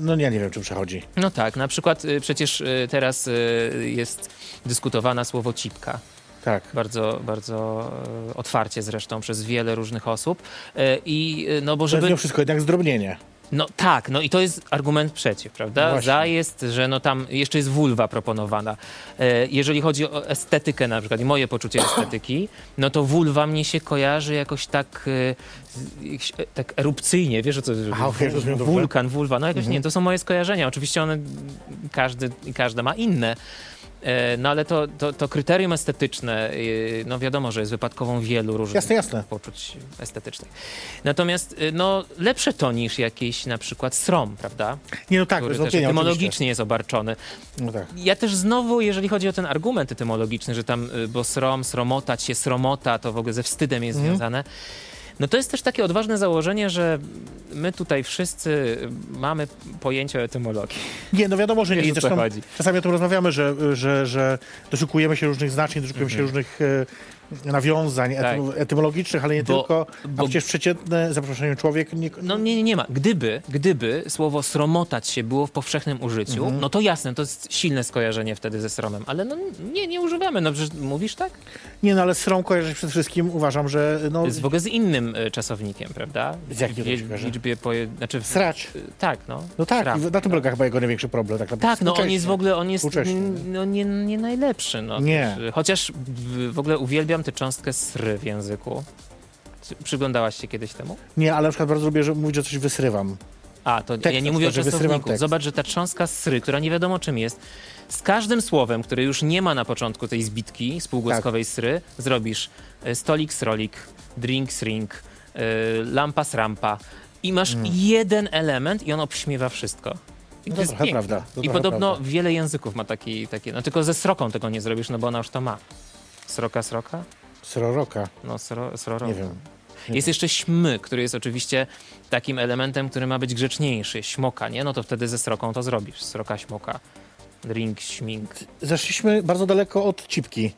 No ja nie wiem, czy przechodzi. No tak, na przykład y, przecież y, teraz y, jest dyskutowana słowo cipka. Tak. Bardzo, bardzo y, otwarcie zresztą przez wiele różnych osób. Y, I y, no bo żeby... mimo wszystko jednak zdrobnienie. No tak, no i to jest argument przeciw, prawda? Właśnie. Za jest, że no tam jeszcze jest wulwa proponowana. E, jeżeli chodzi o estetykę na przykład i moje poczucie estetyki, no to wulwa mnie się kojarzy jakoś tak, e, e, tak erupcyjnie, wiesz o co? dobrze. Wulkan, wulwa, no jakoś Mhm. nie, to są moje skojarzenia. Oczywiście one, każdy i każda ma inne. E, No ale to, to, to kryterium estetyczne, y, no wiadomo, że jest wypadkową wielu różnych Jasne, jasne. poczuć estetycznych. Natomiast y, no, lepsze to niż jakiś na przykład srom, prawda? Nie, no tak, Który też oczywiście. etymologicznie jest obarczony. No tak. Ja też znowu, jeżeli chodzi o ten argument etymologiczny, że tam, bo srom, sromotać się, sromota, to w ogóle ze wstydem jest Mhm. związane, no to jest też takie odważne założenie, że my tutaj wszyscy mamy pojęcie o etymologii. Nie, no wiadomo, że nie. Wiesz, zresztą chodzi. czasami o tym rozmawiamy, że, że, że doszukujemy się różnych znaczeń, doszukujemy się różnych e, nawiązań Mhm. Tak. etym, etymologicznych, ale nie Bo- tylko. A bo- przecież przeciętny, za przeproszeniem, człowiek nie, No nie, nie, nie ma. Gdyby, gdyby słowo sromotać się było w powszechnym użyciu, Mhm. no to jasne, to jest silne skojarzenie wtedy ze sromem, ale no nie, nie używamy. No przecież mówisz tak? Nie, no ale srom kojarzy przede wszystkim, uważam, że no, Z w ogóle z innym y, czasownikiem, prawda? Z w kojarzy? liczbie poje... znaczy w... srać. y, Tak, no. No tak, Sram. na tym polega chyba jego największy problem. Tak. Tak, no on jest w ogóle, on jest n- no, nie, nie najlepszy. No. Nie. Też, Chociaż w, ogóle uwielbiam tę cząstkę sry w języku. Przyglądałaś się kiedyś temu? Nie, ale na przykład bardzo lubię że mówić, że coś wysrywam. A, to Tekst ja nie mówię o czasowniku. Zobacz, że ta trząska sry, która nie wiadomo czym jest, z każdym słowem, które już nie ma na początku tej zbitki spółgłoskowej Tak. sry, zrobisz e, stolik srolik, drink srink, e, lampa srampa i masz jeden element i on obśmiewa wszystko. I No to jest prawda, to I podobno prawda. wiele języków ma taki, takie, no tylko ze sroką tego nie zrobisz, no bo ona już to ma. Sroka, sroka? Sroroka. No, sro, sroroka. Nie wiem. Nie Jest jeszcze śmy, który jest oczywiście takim elementem, który ma być grzeczniejszy. Śmoka, nie? No to wtedy ze sroką to zrobisz. Sroka, śmoka. Drink, śmink. Zeszliśmy bardzo daleko od cipki.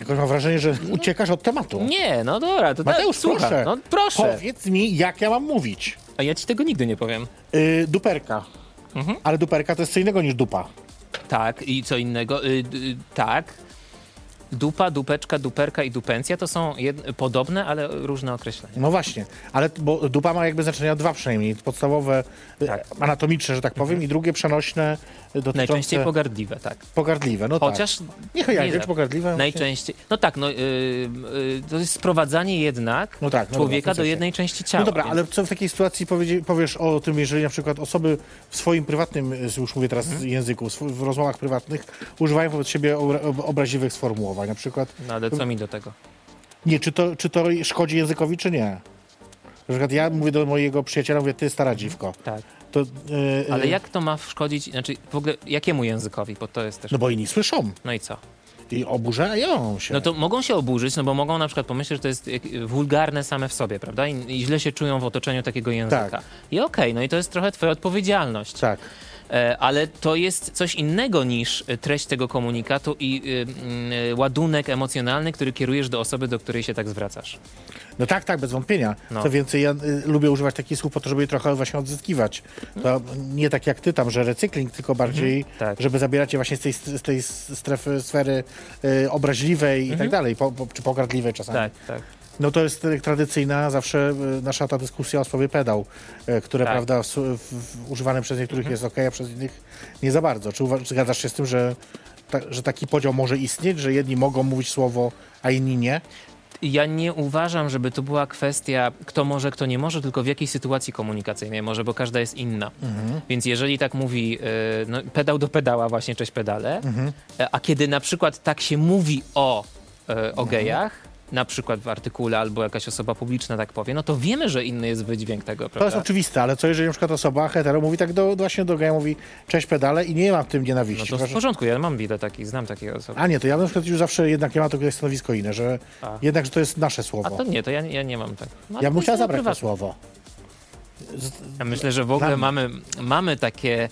Jakoś mam wrażenie, że uciekasz od tematu. Nie, no dobra, to Mateusz, tak, słucham. proszę. No proszę. Powiedz mi, jak ja mam mówić. A ja ci tego nigdy nie powiem. Yy, duperka. Mhm. Ale duperka to jest co innego niż dupa. Tak, i co innego? Y, y, tak. Dupa, dupeczka, duperka i dupencja to są podobne, ale różne określenia. No właśnie, ale bo dupa ma jakby znaczenia dwa przynajmniej. Podstawowe, y, Tak. anatomiczne, że tak powiem, i drugie przenośne, y, dotyczące Najczęściej pogardliwe, tak. pogardliwe. No Chociaż tak. Niech ja nie pogardliwe. Najczęściej. No tak, no, y, y, to jest sprowadzanie jednak No tak, no człowieka dobra, do jednej części ciała. No dobra, więc- ale co w takiej sytuacji powiesz o tym, jeżeli na przykład osoby w swoim prywatnym, y, już mówię teraz Mhm. języku, w rozmowach prywatnych używają wobec siebie obra- ob- obraźliwych Na przykład, No ale co mi do tego? nie, czy to, czy to szkodzi językowi, czy nie? Na przykład ja mówię do mojego przyjaciela, mówię, ty stara dziwko. Tak. To, y, y, Ale jak to ma szkodzić, znaczy w ogóle jakiemu językowi, bo to jest też... No bo inni słyszą No i co? i oburzają się. No to mogą się oburzyć, no bo mogą na przykład pomyśleć, że to jest wulgarne same w sobie, prawda? I, i źle się czują w otoczeniu takiego języka. Tak. I okej, no i to jest trochę twoja odpowiedzialność. Tak. E, ale to jest coś innego niż e, treść tego komunikatu i y, y, ładunek emocjonalny, który kierujesz do osoby, do której się tak zwracasz. No tak, tak, bez wątpienia. No. Co więcej, ja y, lubię używać takich słów po to, żeby je trochę właśnie odzyskiwać. To nie tak jak ty tam, że recykling, tylko bardziej, tak. żeby zabierać je właśnie z tej, z tej strefy, sfery y, obraźliwej i tak dalej, po, po, czy pogardliwej czasami. Tak, tak. No to jest tradycyjna zawsze y, nasza ta dyskusja o słowie pedał, y, które, Tak. prawda, w, w, używane przez niektórych jest ok, a przez innych nie za bardzo. Czy, czy zgadzasz się z tym, że, ta, że taki podział może istnieć, że jedni mogą mówić słowo, a inni nie? Ja nie uważam, żeby to była kwestia kto może, kto nie może, tylko w jakiej sytuacji komunikacyjnej może, bo każda jest inna. Więc jeżeli tak mówi y, no, pedał do pedała, właśnie cześć pedale, e, a kiedy na przykład tak się mówi o, e, o gejach, na przykład w artykule albo jakaś osoba publiczna tak powie, no to wiemy, że inny jest wydźwięk tego, To jest prawda? oczywiste, ale co jeżeli na przykład osoba hetero mówi tak do, właśnie do geja, mówi cześć pedale i nie ma w tym No nienawiści. to w porządku, ja mam wiele takich, znam takie osoby. A nie, to ja na przykład już zawsze jednak ja mam takie stanowisko inne, że A. jednak, że to jest nasze A słowo. to nie, to ja, ja nie mam tak. No, ja to bym moje zabrać to prywatne. słowo. Ja myślę, że w ogóle mamy, mamy takie,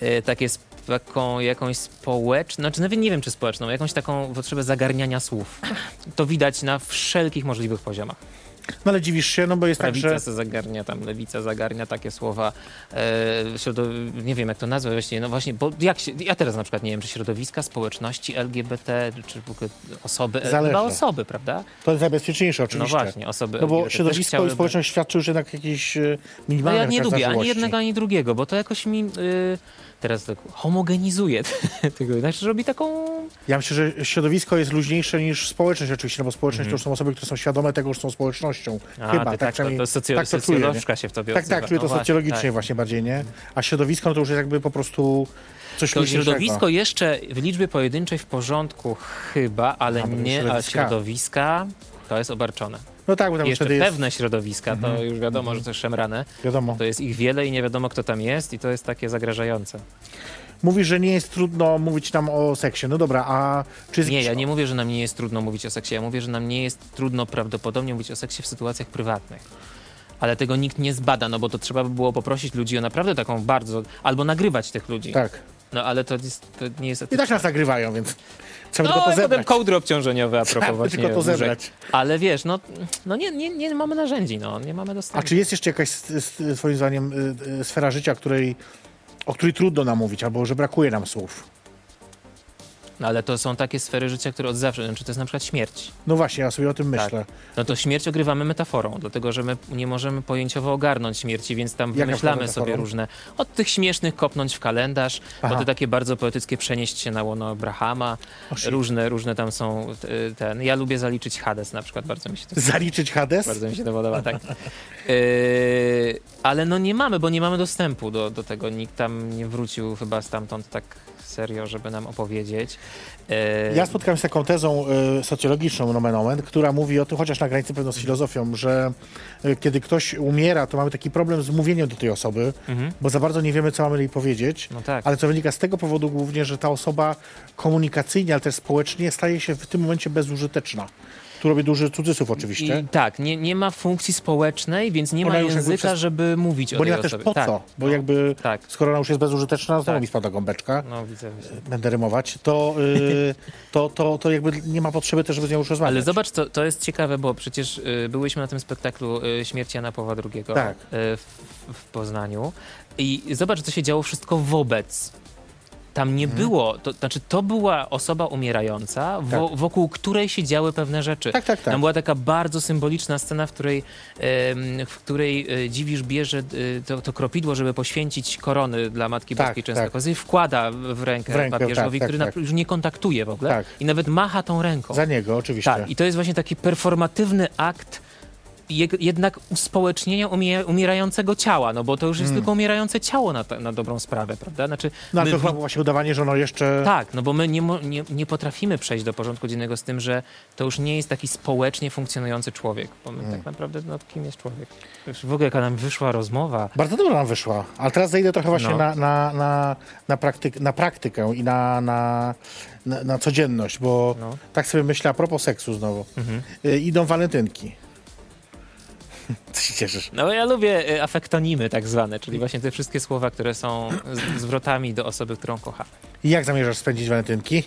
e, takie taką jakąś społeczną, znaczy nawet nie wiem czy społeczną, jakąś taką potrzebę zagarniania słów. To widać na wszelkich możliwych poziomach. No ale dziwisz się, no bo jest tak, Prawica że... se zagarnia, tam lewica zagarnia takie słowa. E, środo, nie wiem jak to nazwać właściwie, no właśnie, bo jak się, ja teraz na przykład nie wiem, czy środowiska, społeczności LGBT, czy w ogóle osoby, Zależy. chyba osoby, prawda? To jest najbezpieczniejsze No oczywiście. właśnie, osoby No bo środowisko i społeczność świadczy już jednak jakieś e, No minimalne ja nie lubię ani jednego, ani drugiego, bo to jakoś mi y, teraz tak homogenizuje tego, znaczy robi taką Ja myślę, że środowisko jest luźniejsze niż społeczność oczywiście, no bo społeczność to już są osoby, które są świadome tego, że są społecznością. A, Chyba, ty, tak, to, to socio, tak to czuję, się w tobie Tak, odzywa. tak, czuję to No właśnie, socjologicznie tak. właśnie bardziej, nie? A środowisko no to już jest jakby po prostu coś To luźniejszego. środowisko jeszcze w liczbie pojedynczej w porządku chyba, ale A, to nie, a środowiska. środowiska to jest obarczone. No tak, bo tam Jeszcze jest, Mhm. pewne środowiska, to już wiadomo, że to jest szemrane. wiadomo. To jest ich wiele i nie wiadomo, kto tam jest i to jest takie zagrażające. Mówisz, że nie jest trudno mówić nam o seksie. No dobra, a czy jest Nie, ja nie mówię, że nam nie jest trudno mówić o seksie. Ja mówię, że nam nie jest trudno prawdopodobnie mówić o seksie w sytuacjach prywatnych. Ale tego nikt nie zbada, no bo to trzeba by było poprosić ludzi o naprawdę taką bardzo... Albo nagrywać tych ludzi. Tak. No ale to, jest, to nie jest... I tak nas nagrywają, więc trzeba No tylko to i potem zebrać. kołdry obciążeniowe a propos Trzeba właśnie tylko to zebrać. Ale wiesz, no, no nie, nie, nie mamy narzędzi, no, nie mamy A dostępu. czy jest jeszcze jakaś, twoim zdaniem, y, y, sfera życia, której, o której trudno nam mówić, albo że brakuje nam słów? No, ale to są takie sfery życia, które od zawsze, znaczy to jest na przykład śmierć. No właśnie, ja sobie o tym Tak. myślę. No to śmierć ogrywamy metaforą, dlatego że my nie możemy pojęciowo ogarnąć śmierci, więc tam Jaka wymyślamy sobie różne, od tych śmiesznych kopnąć w kalendarz, Aha. po te takie bardzo poetyckie przenieść się na łono shit. różne, różne tam są y, ten, ja lubię zaliczyć Hades na przykład, bardzo mi się to Zaliczyć Hades? Bardzo mi się to podoba, tak. Yy, ale no nie mamy, bo nie mamy dostępu do, do tego. Nikt tam nie wrócił chyba stamtąd tak serio, żeby nam opowiedzieć. Yy, Ja spotkałem się z taką tezą y, socjologiczną, nomen omen, która mówi o tym, chociaż na granicy pewno z filozofią, że y, kiedy ktoś umiera, to mamy taki problem z mówieniem do tej osoby, Mhm. bo za bardzo nie wiemy, co mamy jej powiedzieć. No tak. Ale co wynika z tego powodu głównie, że ta osoba komunikacyjnie, ale też społecznie staje się w tym momencie bezużyteczna. Tu robię duży cudzysłów oczywiście. I, tak, nie, nie ma funkcji społecznej, więc nie Ona ma języka, przez- żeby mówić o Bo nie ma też osobie. po tak. co, bo jakby Tak, skoro ona już jest bezużyteczna, znowu Tak. mi spada gąbeczka, no widzę. widzę. będę rymować, to, y, to, to, to jakby nie ma potrzeby też, żeby z nią już rozmawiać. Ale zobacz, to, to jest ciekawe, bo przecież y, byłyśmy na tym spektaklu y, Śmierci Jana Pawła II Tak. y, w, w Poznaniu i zobacz, co się działo wszystko wobec. Tam nie było, to znaczy to była osoba umierająca, wo, wokół której się działy pewne rzeczy. Tak, tak, tak. Tam była taka bardzo symboliczna scena, w której, w której e, Dziwisz bierze e, to, to kropidło, żeby poświęcić korony dla Matki Tak, Boskiej tak. Częstochowej, wkłada w rękę, W rękę, papieżowi, tak, tak, który na- tak. już nie kontaktuje w ogóle Tak. i nawet macha tą ręką. Za niego, oczywiście. Tak, i to jest właśnie taki performatywny akt jednak uspołecznienia umie- umierającego ciała, no bo to już jest tylko umierające ciało na, na dobrą sprawę, prawda? Znaczy, Hmm. No ale to chyba właśnie udawanie, że ono jeszcze... tak, no bo my nie, nie, nie potrafimy przejść do porządku dziennego z tym, że to już nie jest taki społecznie funkcjonujący człowiek, bo my Hmm. tak naprawdę, no kim jest człowiek? Już w ogóle jaka nam wyszła rozmowa. Bardzo dobrze nam wyszła. Ale teraz zejdę trochę właśnie No. na, na, na, na, praktyk, na praktykę i na, na, na, na codzienność, bo No. tak sobie myślę a propos seksu znowu. Mhm. Y, idą walentynki. Cieszysz? No ja lubię y, afektonimy tak zwane, czyli właśnie te wszystkie słowa, które są zwrotami do osoby, którą kocha. I jak zamierzasz spędzić walentynki?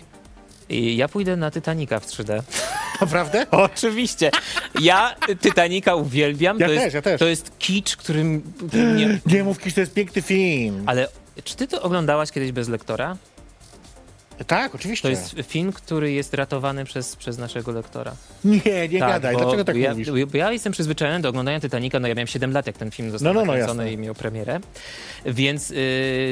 I ja pójdę na Titanica w 3D. Naprawdę? Oczywiście. Ja Titanica uwielbiam. Ja to też, jest, ja też. To jest kicz, którym... nie... Nie mów, Kisz, to jest piękny film. Ale czy ty to oglądałaś kiedyś bez lektora? Tak, oczywiście. To jest film, który jest ratowany przez, przez naszego lektora. Nie, nie gadaj. bo Dlaczego tak ja, mówisz? Bo ja jestem przyzwyczajony do oglądania Titanica, no ja miałem 7 lat, jak ten film został No, no, no, i miał premierę. Więc yy,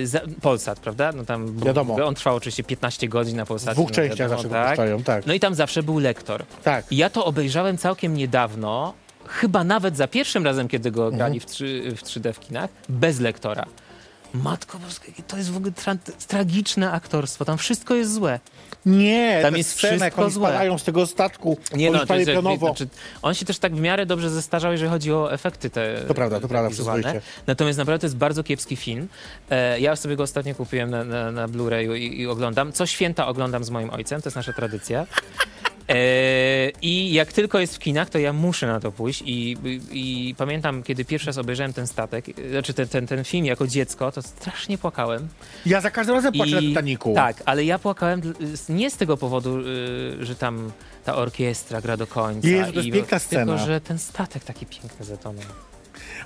za, Polsat, prawda? No tam Wiadomo. On trwał oczywiście 15 godzin na W Polsacie. dwóch no, częściach zawsze tak. tak. No i tam zawsze był lektor. Tak. I ja to obejrzałem całkiem niedawno, chyba nawet za pierwszym razem, kiedy go Mhm. grali w, 3, w 3D w kinach, bez lektora. Matko Boska, to jest w ogóle tra tragiczne aktorstwo, tam wszystko jest złe. Nie, Tam ta jest scena, wszystko złe. spadają z tego statku, Nie no, to jest, pionowo. znaczy, on się też tak w miarę dobrze zestarzał, jeżeli chodzi o efekty te To prawda, to prawda, wizualne. Natomiast naprawdę to jest bardzo kiepski film. E, ja sobie go ostatnio kupiłem na, na, na Blu-rayu i, i oglądam. Co święta oglądam z moim ojcem, to jest nasza tradycja. E, I jak tylko jest w kinach, to ja muszę na to pójść. I, i pamiętam, kiedy pierwszy raz obejrzałem ten statek, znaczy ten, ten, ten film jako dziecko, to strasznie płakałem. Ja za każdym razem płaczę na Titaniku. Tak, ale ja płakałem nie z tego powodu, y, że tam ta orkiestra gra do końca. Jezu, to jest i- piękna scena. Tylko, że ten statek taki piękny zatonął.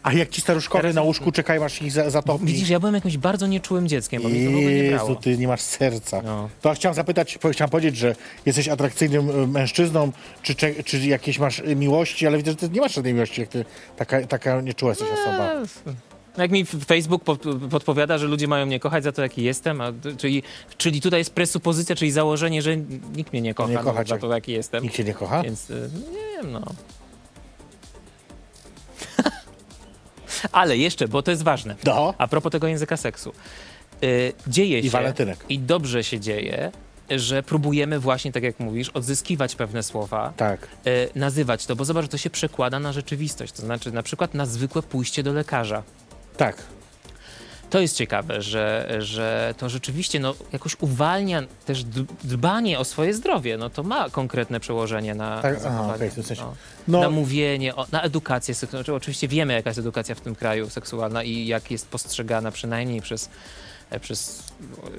A jak ci staruszkowie na łóżku czekają, aż ich za- zatopi. Widzisz, ja byłem jakimś bardzo nieczułym dzieckiem, bo mi to w ogóle nie brało. Jezu, ty nie masz serca. No. To chciałem zapytać, po- chciałem powiedzieć, że jesteś atrakcyjnym y, mężczyzną, czy, czy, czy jakieś masz y, miłości, ale widzę, że ty nie masz żadnej miłości, jak ty taka, taka nieczuła jesteś osoba. No jak mi f- Facebook pod, podpowiada, że ludzie mają mnie kochać za to, jaki jestem, a, czyli, czyli tutaj jest presupozycja, czyli założenie, że nikt mnie nie kocha Nie no, kochać, za jak- to, jaki jestem. Nikt cię nie kocha? Więc y, nie wiem, no. Ale jeszcze, bo to jest ważne. No. A propos tego języka seksu. Y, dzieje I się. walentynek. I dobrze się dzieje, że próbujemy właśnie, tak jak mówisz, odzyskiwać pewne słowa, Tak. y, nazywać to, bo zobacz, że to się przekłada na rzeczywistość. To znaczy na przykład na zwykłe pójście do lekarza. Tak. To jest ciekawe, że, że to rzeczywiście no, jakoś uwalnia też dbanie o swoje zdrowie. No to ma konkretne przełożenie na, Tak, aha, okej, w sensie. No. No, Na mówienie, o, na edukację seksualną. Znaczy, oczywiście wiemy, jaka jest edukacja w tym kraju seksualna i jak jest postrzegana przynajmniej przez, e, przez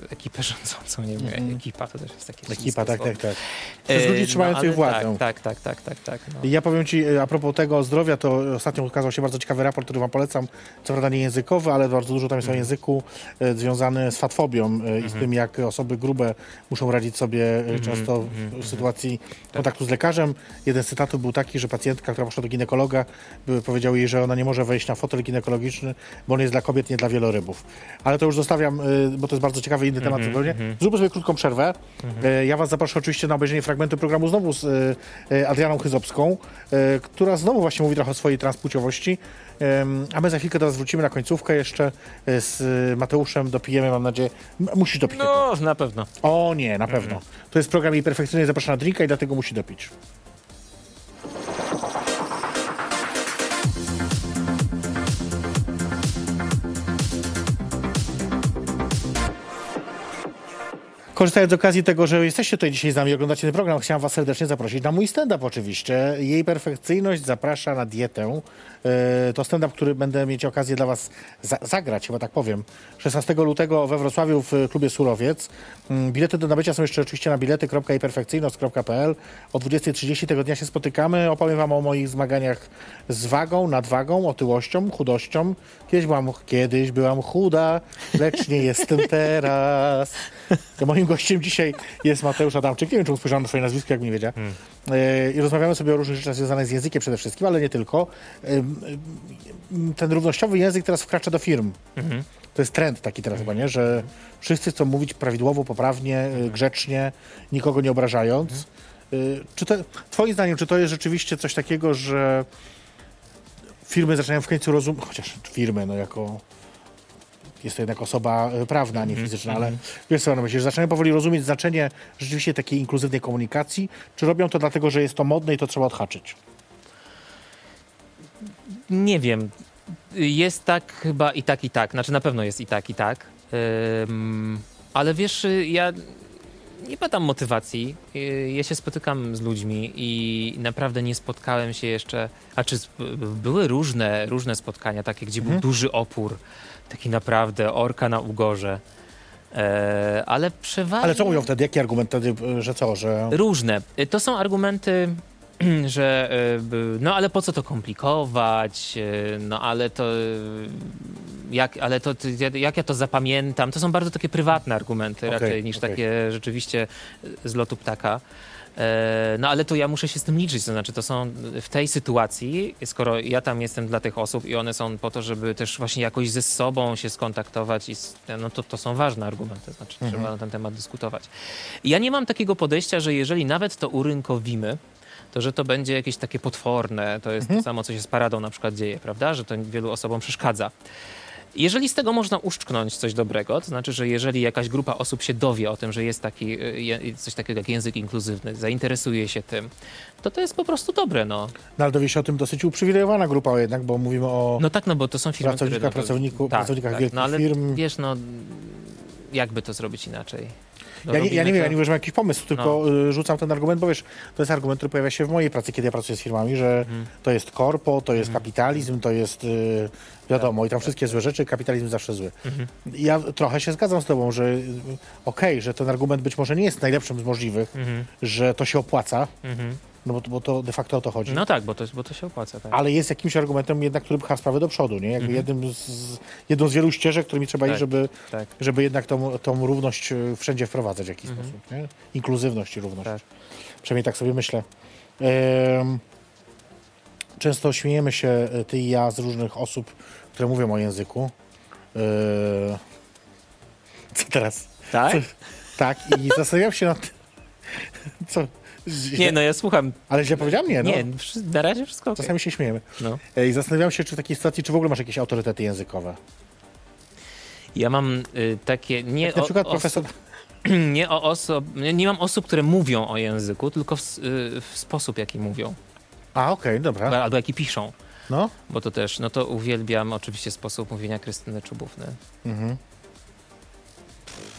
ekipę rządzącą. Nie wiem, ekipa to też jest takie ekipa, tak, tak, tak. Przez E, ludzi trzymających ale władzę. Tak, tak, tak, tak, tak. tak no. I Ja powiem Ci, e, a propos tego zdrowia, to ostatnio ukazał się bardzo ciekawy raport, który Wam polecam. Co prawda nie językowy, ale bardzo dużo tam jest o języku e, związany z fatfobią e, i z tym, jak osoby grube muszą radzić sobie e, często w, w sytuacji kontaktu z lekarzem. Jeden z cytatów był taki, że pacjentka, która poszła do ginekologa, powiedział jej, że ona nie może wejść na fotel ginekologiczny, bo on jest dla kobiet, nie dla wielorybów. Ale to już zostawiam, e, bo to jest bardzo ciekawy inny temat zupełnie. Zróbmy sobie krótką przerwę. E, Ja Was zaproszę oczywiście na obejrzenie fragmentu programu znowu z e, e, Adrianą Chyzopską, e, która znowu właśnie mówi trochę o swojej transpłciowości. A my za chwilkę teraz wrócimy na końcówkę jeszcze z Mateuszem, dopijemy, mam nadzieję. Musisz dopić. no, na pewno. O nie, na pewno. To jest program jej perfekcyjny, zapraszam na drinka i dlatego musi dopić. Korzystając z okazji tego, że jesteście tutaj dzisiaj z nami i oglądacie ten program, chciałem was serdecznie zaprosić na mój stand-up oczywiście. Jej perfekcyjność zaprasza na dietę. E, To stand-up, który będę mieć okazję dla was za zagrać, chyba tak powiem. 16 lutego we Wrocławiu w klubie Surowiec. Mm, Bilety do nabycia są jeszcze oczywiście na bilety.iperfekcyjność.pl. O 20.30 tego dnia się spotykamy. Opowiem wam o moich zmaganiach z wagą, nadwagą, otyłością, chudością. Kiedyś byłam, kiedyś byłam chuda, lecz nie jestem teraz. Moim gościem dzisiaj jest Mateusz Adamczyk. Nie wiem, czy usłyszałem na swoje nazwisko, jak mi wiedział. E, I rozmawiamy sobie o różnych rzeczach związanych z językiem przede wszystkim, ale nie tylko. Ym, Ten równościowy język teraz wkracza do firm. To jest trend taki teraz chyba, nie? Że wszyscy chcą mówić prawidłowo, poprawnie, y, grzecznie, nikogo nie obrażając. Y, Czy to, twoim zdaniem, czy to jest rzeczywiście coś takiego, że firmy zaczynają w końcu rozumieć, chociaż firmy, no jako jest to jednak osoba y, prawna, a nie fizyczna, ale wiesz co myśli, że zaczynają powoli rozumieć znaczenie rzeczywiście takiej inkluzywnej komunikacji, czy robią to dlatego, że jest to modne i to trzeba odhaczyć? Nie wiem. Jest tak chyba i tak, i tak. Znaczy na pewno jest i tak, i tak. Ym, ale wiesz, ja nie badam motywacji. Y, Ja się spotykam z ludźmi i naprawdę nie spotkałem się jeszcze. A czy sp- były różne, różne spotkania, takie, gdzie był duży opór, taki naprawdę orka na ugorze. E, ale przeważnie. Ale co mówią wtedy? Jaki argument wtedy, y, że co, że... Różne. Y, To są argumenty, że b- no ale po co to komplikować, y, no ale to jak, ale to, jak ja to zapamiętam, to są bardzo takie prywatne argumenty Okej, raczej niż okej. takie rzeczywiście z lotu ptaka. E, No ale to ja muszę się z tym liczyć, to znaczy to są w tej sytuacji, skoro ja tam jestem dla tych osób i one są po to, żeby też właśnie jakoś ze sobą się skontaktować, i no to, to są ważne argumenty, znaczy trzeba na ten temat dyskutować. Ja nie mam takiego podejścia, że jeżeli nawet to urynkowimy, to że to będzie jakieś takie potworne, to jest to samo, co się z paradą na przykład dzieje, prawda, że to wielu osobom przeszkadza. Jeżeli z tego można uszczknąć coś dobrego, to znaczy, że jeżeli jakaś grupa osób się dowie o tym, że jest taki, y, coś takiego jak język inkluzywny, zainteresuje się tym, to to jest po prostu dobre, no. No ale dowie się o tym dosyć uprzywilejowana grupa jednak, bo mówimy o... No tak, no bo to są firmy, Pracownikach, które... no to- pracowniku- pracownikach wielkich no ale firm. wiesz, no jakby to zrobić inaczej? No, Ja nie, ja nie wiem, ja nie wiem, że mam jakiś pomysł, tylko y, rzucam ten argument, bo wiesz, to jest argument, który pojawia się w mojej pracy, kiedy ja pracuję z firmami, że Mhm. to jest korpo, to jest kapitalizm, to jest y, wiadomo, i tam wszystkie złe rzeczy, kapitalizm zawsze zły. Mhm. Ja trochę się zgadzam z tobą, że y, okej, że ten argument być może nie jest najlepszym z możliwych, Mhm. że to się opłaca, Mhm. No bo, bo to de facto o to chodzi. No tak, bo to, bo to się opłaca, tak. Ale jest jakimś argumentem jednak, który pcha sprawę do przodu, nie? Jakby jednym z, jedną z wielu ścieżek, którymi trzeba Tak, iść, żeby, tak. żeby jednak tą, tą równość y, wszędzie wprowadzać w jakiś sposób, nie? Inkluzywność i równość. Tak. Przynajmniej tak sobie myślę. Często śmiejemy się, y, ty i ja, z różnych osób, które mówią o języku. Yy... Co teraz? Tak? Co? Tak, i zastanawiam się nad tym. Co? Nie, no ja słucham. Ale źle powiedziałem? Nie, no. Nie, na razie wszystko okej. Czasami się śmiejemy. No. I zastanawiam się, czy w takiej sytuacji, czy w ogóle masz jakieś autorytety językowe. Ja mam y, takie... Nie Jak na o- przykład oso- profesor... nie, o osob, nie, nie mam osób, które mówią o języku, tylko w, y, w sposób, jaki mówią. A, okej, dobra. Albo jaki piszą. No. Bo to też, no to uwielbiam oczywiście sposób mówienia Krystyny Czubówny. Mhm.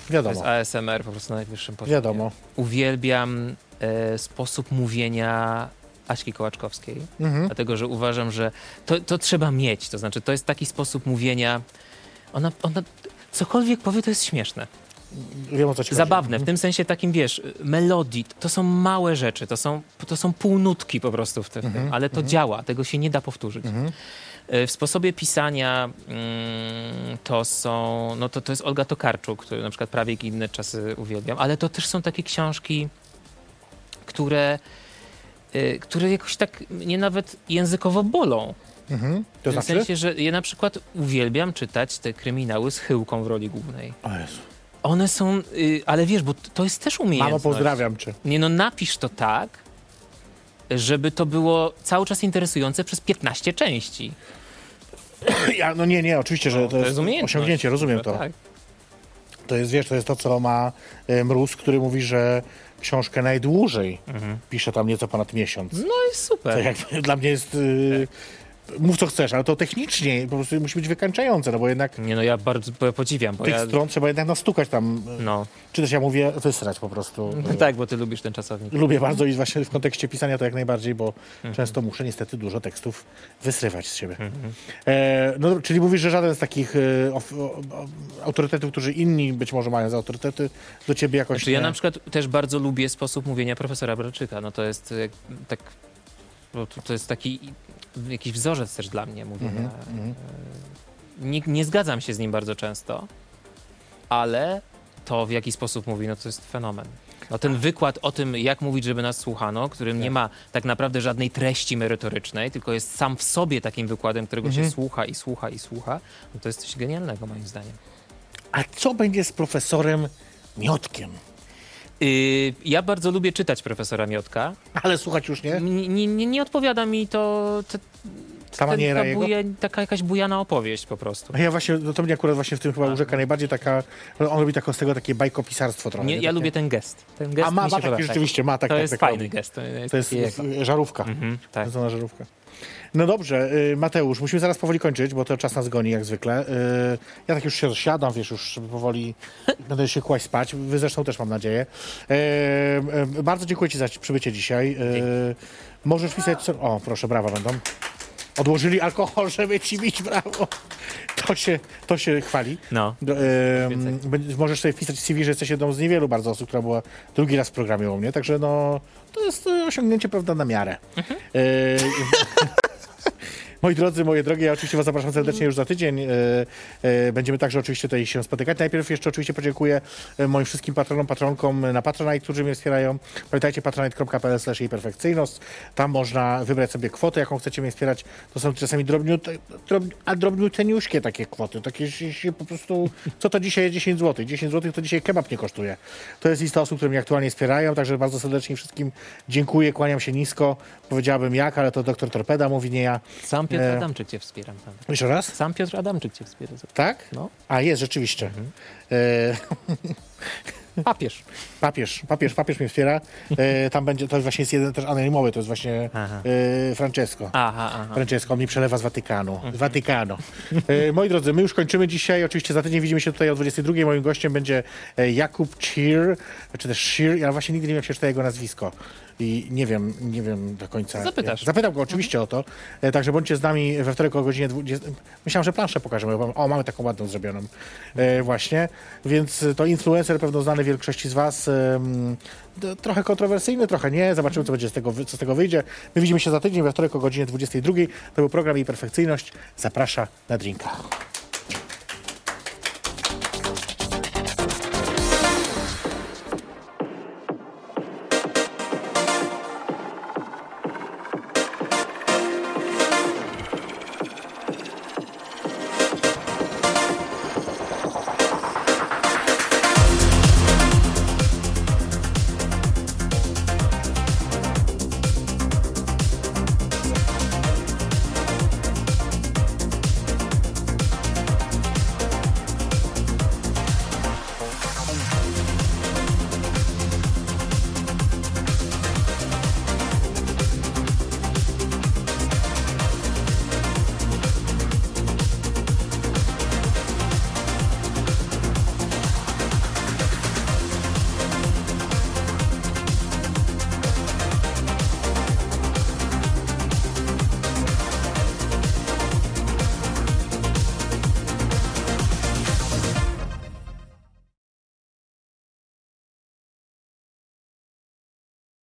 To Wiadomo. jest ASMR po prostu na najwyższym poziomie. Wiadomo. Uwielbiam e, sposób mówienia Aśki Kołaczkowskiej, Mhm. dlatego że uważam, że to, to trzeba mieć. To znaczy, to jest taki sposób mówienia. Ona, ona cokolwiek powie, to jest śmieszne. Wiem o co ci chodzi. Zabawne, w tym sensie takim, wiesz, melodii, to są małe rzeczy, to są, to są półnutki po prostu w tym, Mhm, ale to działa, tego się nie da powtórzyć. Mhm. E, W sposobie pisania mm, to są, no to, to jest Olga Tokarczuk, który na przykład prawie inne czasy uwielbiam, ale to też są takie książki, które, y, które jakoś tak mnie nawet językowo bolą. Mhm. To w znaczy? sensie, że ja na przykład uwielbiam czytać te kryminały z Chyłką w roli głównej. O Jezu. One są, y, ale wiesz, bo to jest też umiejętność. Mamo, pozdrawiam cię. Nie no, napisz to tak, żeby to było cały czas interesujące przez 15 części. Ja, no nie, nie, oczywiście, że No, to, jest umiejętność. osiągnięcie, rozumiem to. Tak. To jest, wiesz, to jest to, co ma e, Mróz, który mówi, że książkę najdłużej pisze tam nieco ponad miesiąc. No i super. To jakby dla mnie jest... y, Mów co chcesz, ale to technicznie po prostu musi być wykańczające, no bo jednak Nie no, ja bardzo ja podziwiam, bo tych ja... stron trzeba jednak nastukać tam, No. czy też ja mówię wysrać po prostu. no tak, bo ty lubisz ten czasownik. Lubię bardzo i właśnie w kontekście pisania to jak najbardziej, bo Mhm. często muszę niestety dużo tekstów wysrywać z siebie. E, no, czyli mówisz, że żaden z takich e, of, o, o, autorytetów, którzy inni być może mają za autorytety, do ciebie jakoś Znaczy, nie... ja na przykład też bardzo lubię sposób mówienia profesora Braczyka. No to jest e, tak... bo to, to jest taki jakiś wzorzec też dla mnie mówienia. Mhm, E, Nie, nie zgadzam się z nim bardzo często, ale to w jaki sposób mówi, no to jest fenomen. No ten wykład o tym, jak mówić, żeby nas słuchano, którym nie ma tak naprawdę żadnej treści merytorycznej, tylko jest sam w sobie takim wykładem, którego Mhm. się słucha i słucha i słucha, no to jest coś genialnego moim zdaniem. A co będzie z profesorem Miotkiem? Yy, ja bardzo lubię czytać profesora Miotka. Ale słuchać już nie? Nie, nie, nie, nie odpowiada mi to. to Ta maniera taka, jakaś bujana opowieść po prostu. Ja właśnie, no to mnie akurat właśnie w tym chyba urzeka najbardziej taka, on robi tako, z tego takie bajkopisarstwo trochę. Nie, nie? ja lubię ten gest. Ten gest A ma, ma taki rzeczywiście, ma tak, To tak, jest tak fajny robi. gest. To jest, To jest żarówka. Mhm, tak. To żarówka. No dobrze, y, Mateusz, musimy zaraz powoli kończyć, bo to czas nas goni jak zwykle. Y, Ja tak już się siadam, wiesz, już powoli będę się kłaść spać. Wy zresztą też mam nadzieję. Y, Bardzo dziękuję Ci za przybycie dzisiaj. Możesz pisać... co- O, proszę, brawa będą. Odłożyli alkohol, żeby ci bić brawo. To się, to się chwali. No. Będzie- możesz sobie wpisać w CV, że jesteś jedną z niewielu bardzo osób, która była drugi raz w programie u mnie, także no, to jest e, osiągnięcie, prawda, na miarę. E, Moi drodzy, moje drogie, ja oczywiście Was zapraszam serdecznie już za tydzień. E, e, Będziemy także oczywiście tutaj się spotykać. Najpierw jeszcze oczywiście podziękuję e, moim wszystkim patronom, patronkom na Patronite, którzy mnie wspierają. Pamiętajcie patronite.pl jej perfekcyjność. Tam można wybrać sobie kwotę, jaką chcecie mnie wspierać. To są czasami drobniute, takie kwoty. Takie się, po prostu, co to dzisiaj jest 10 zł? 10 zł to dzisiaj kebab nie kosztuje. To jest lista osób, które mnie aktualnie wspierają, także bardzo serdecznie wszystkim dziękuję, kłaniam się nisko. Powiedziałabym jak, ale to doktor Torpeda mówi, nie ja. Sam Piotr E. Adamczyk cię wspiera. Tam. Jeszcze raz? Sam Piotr Adamczyk cię wspiera. Tak? No. A, jest, rzeczywiście. Mhm. E, Papież. papież, papież, papież mnie wspiera. E, tam będzie, to właśnie jest jeden też anonimowy, to jest właśnie Aha. e, Francesco. Aha, aha. Francesco, on mi przelewa z Watykanu. Mhm. Z Watykano. E, moi drodzy, my już kończymy dzisiaj. Oczywiście za tydzień widzimy się tutaj o 22. Moim gościem będzie e, Jakub Cheer, czy też Shear. Ja właśnie nigdy nie wiem, jak się czyta jego nazwisko. I nie wiem, nie wiem do końca. Zapytasz. Zapytam go oczywiście o to. E, także bądźcie z nami we wtorek o godzinie 20. Myślałem, że planszę pokażemy. bo- O, mamy taką ładną zrobioną. E, właśnie. Więc to influencer pewno znany większości z was. d- trochę kontrowersyjny, trochę nie. Zobaczymy, co będzie z tego, co z tego wyjdzie. My widzimy się za tydzień we wtorek o godzinie 22. To był program Jej Perfekcyjność. Zaprasza na drinka.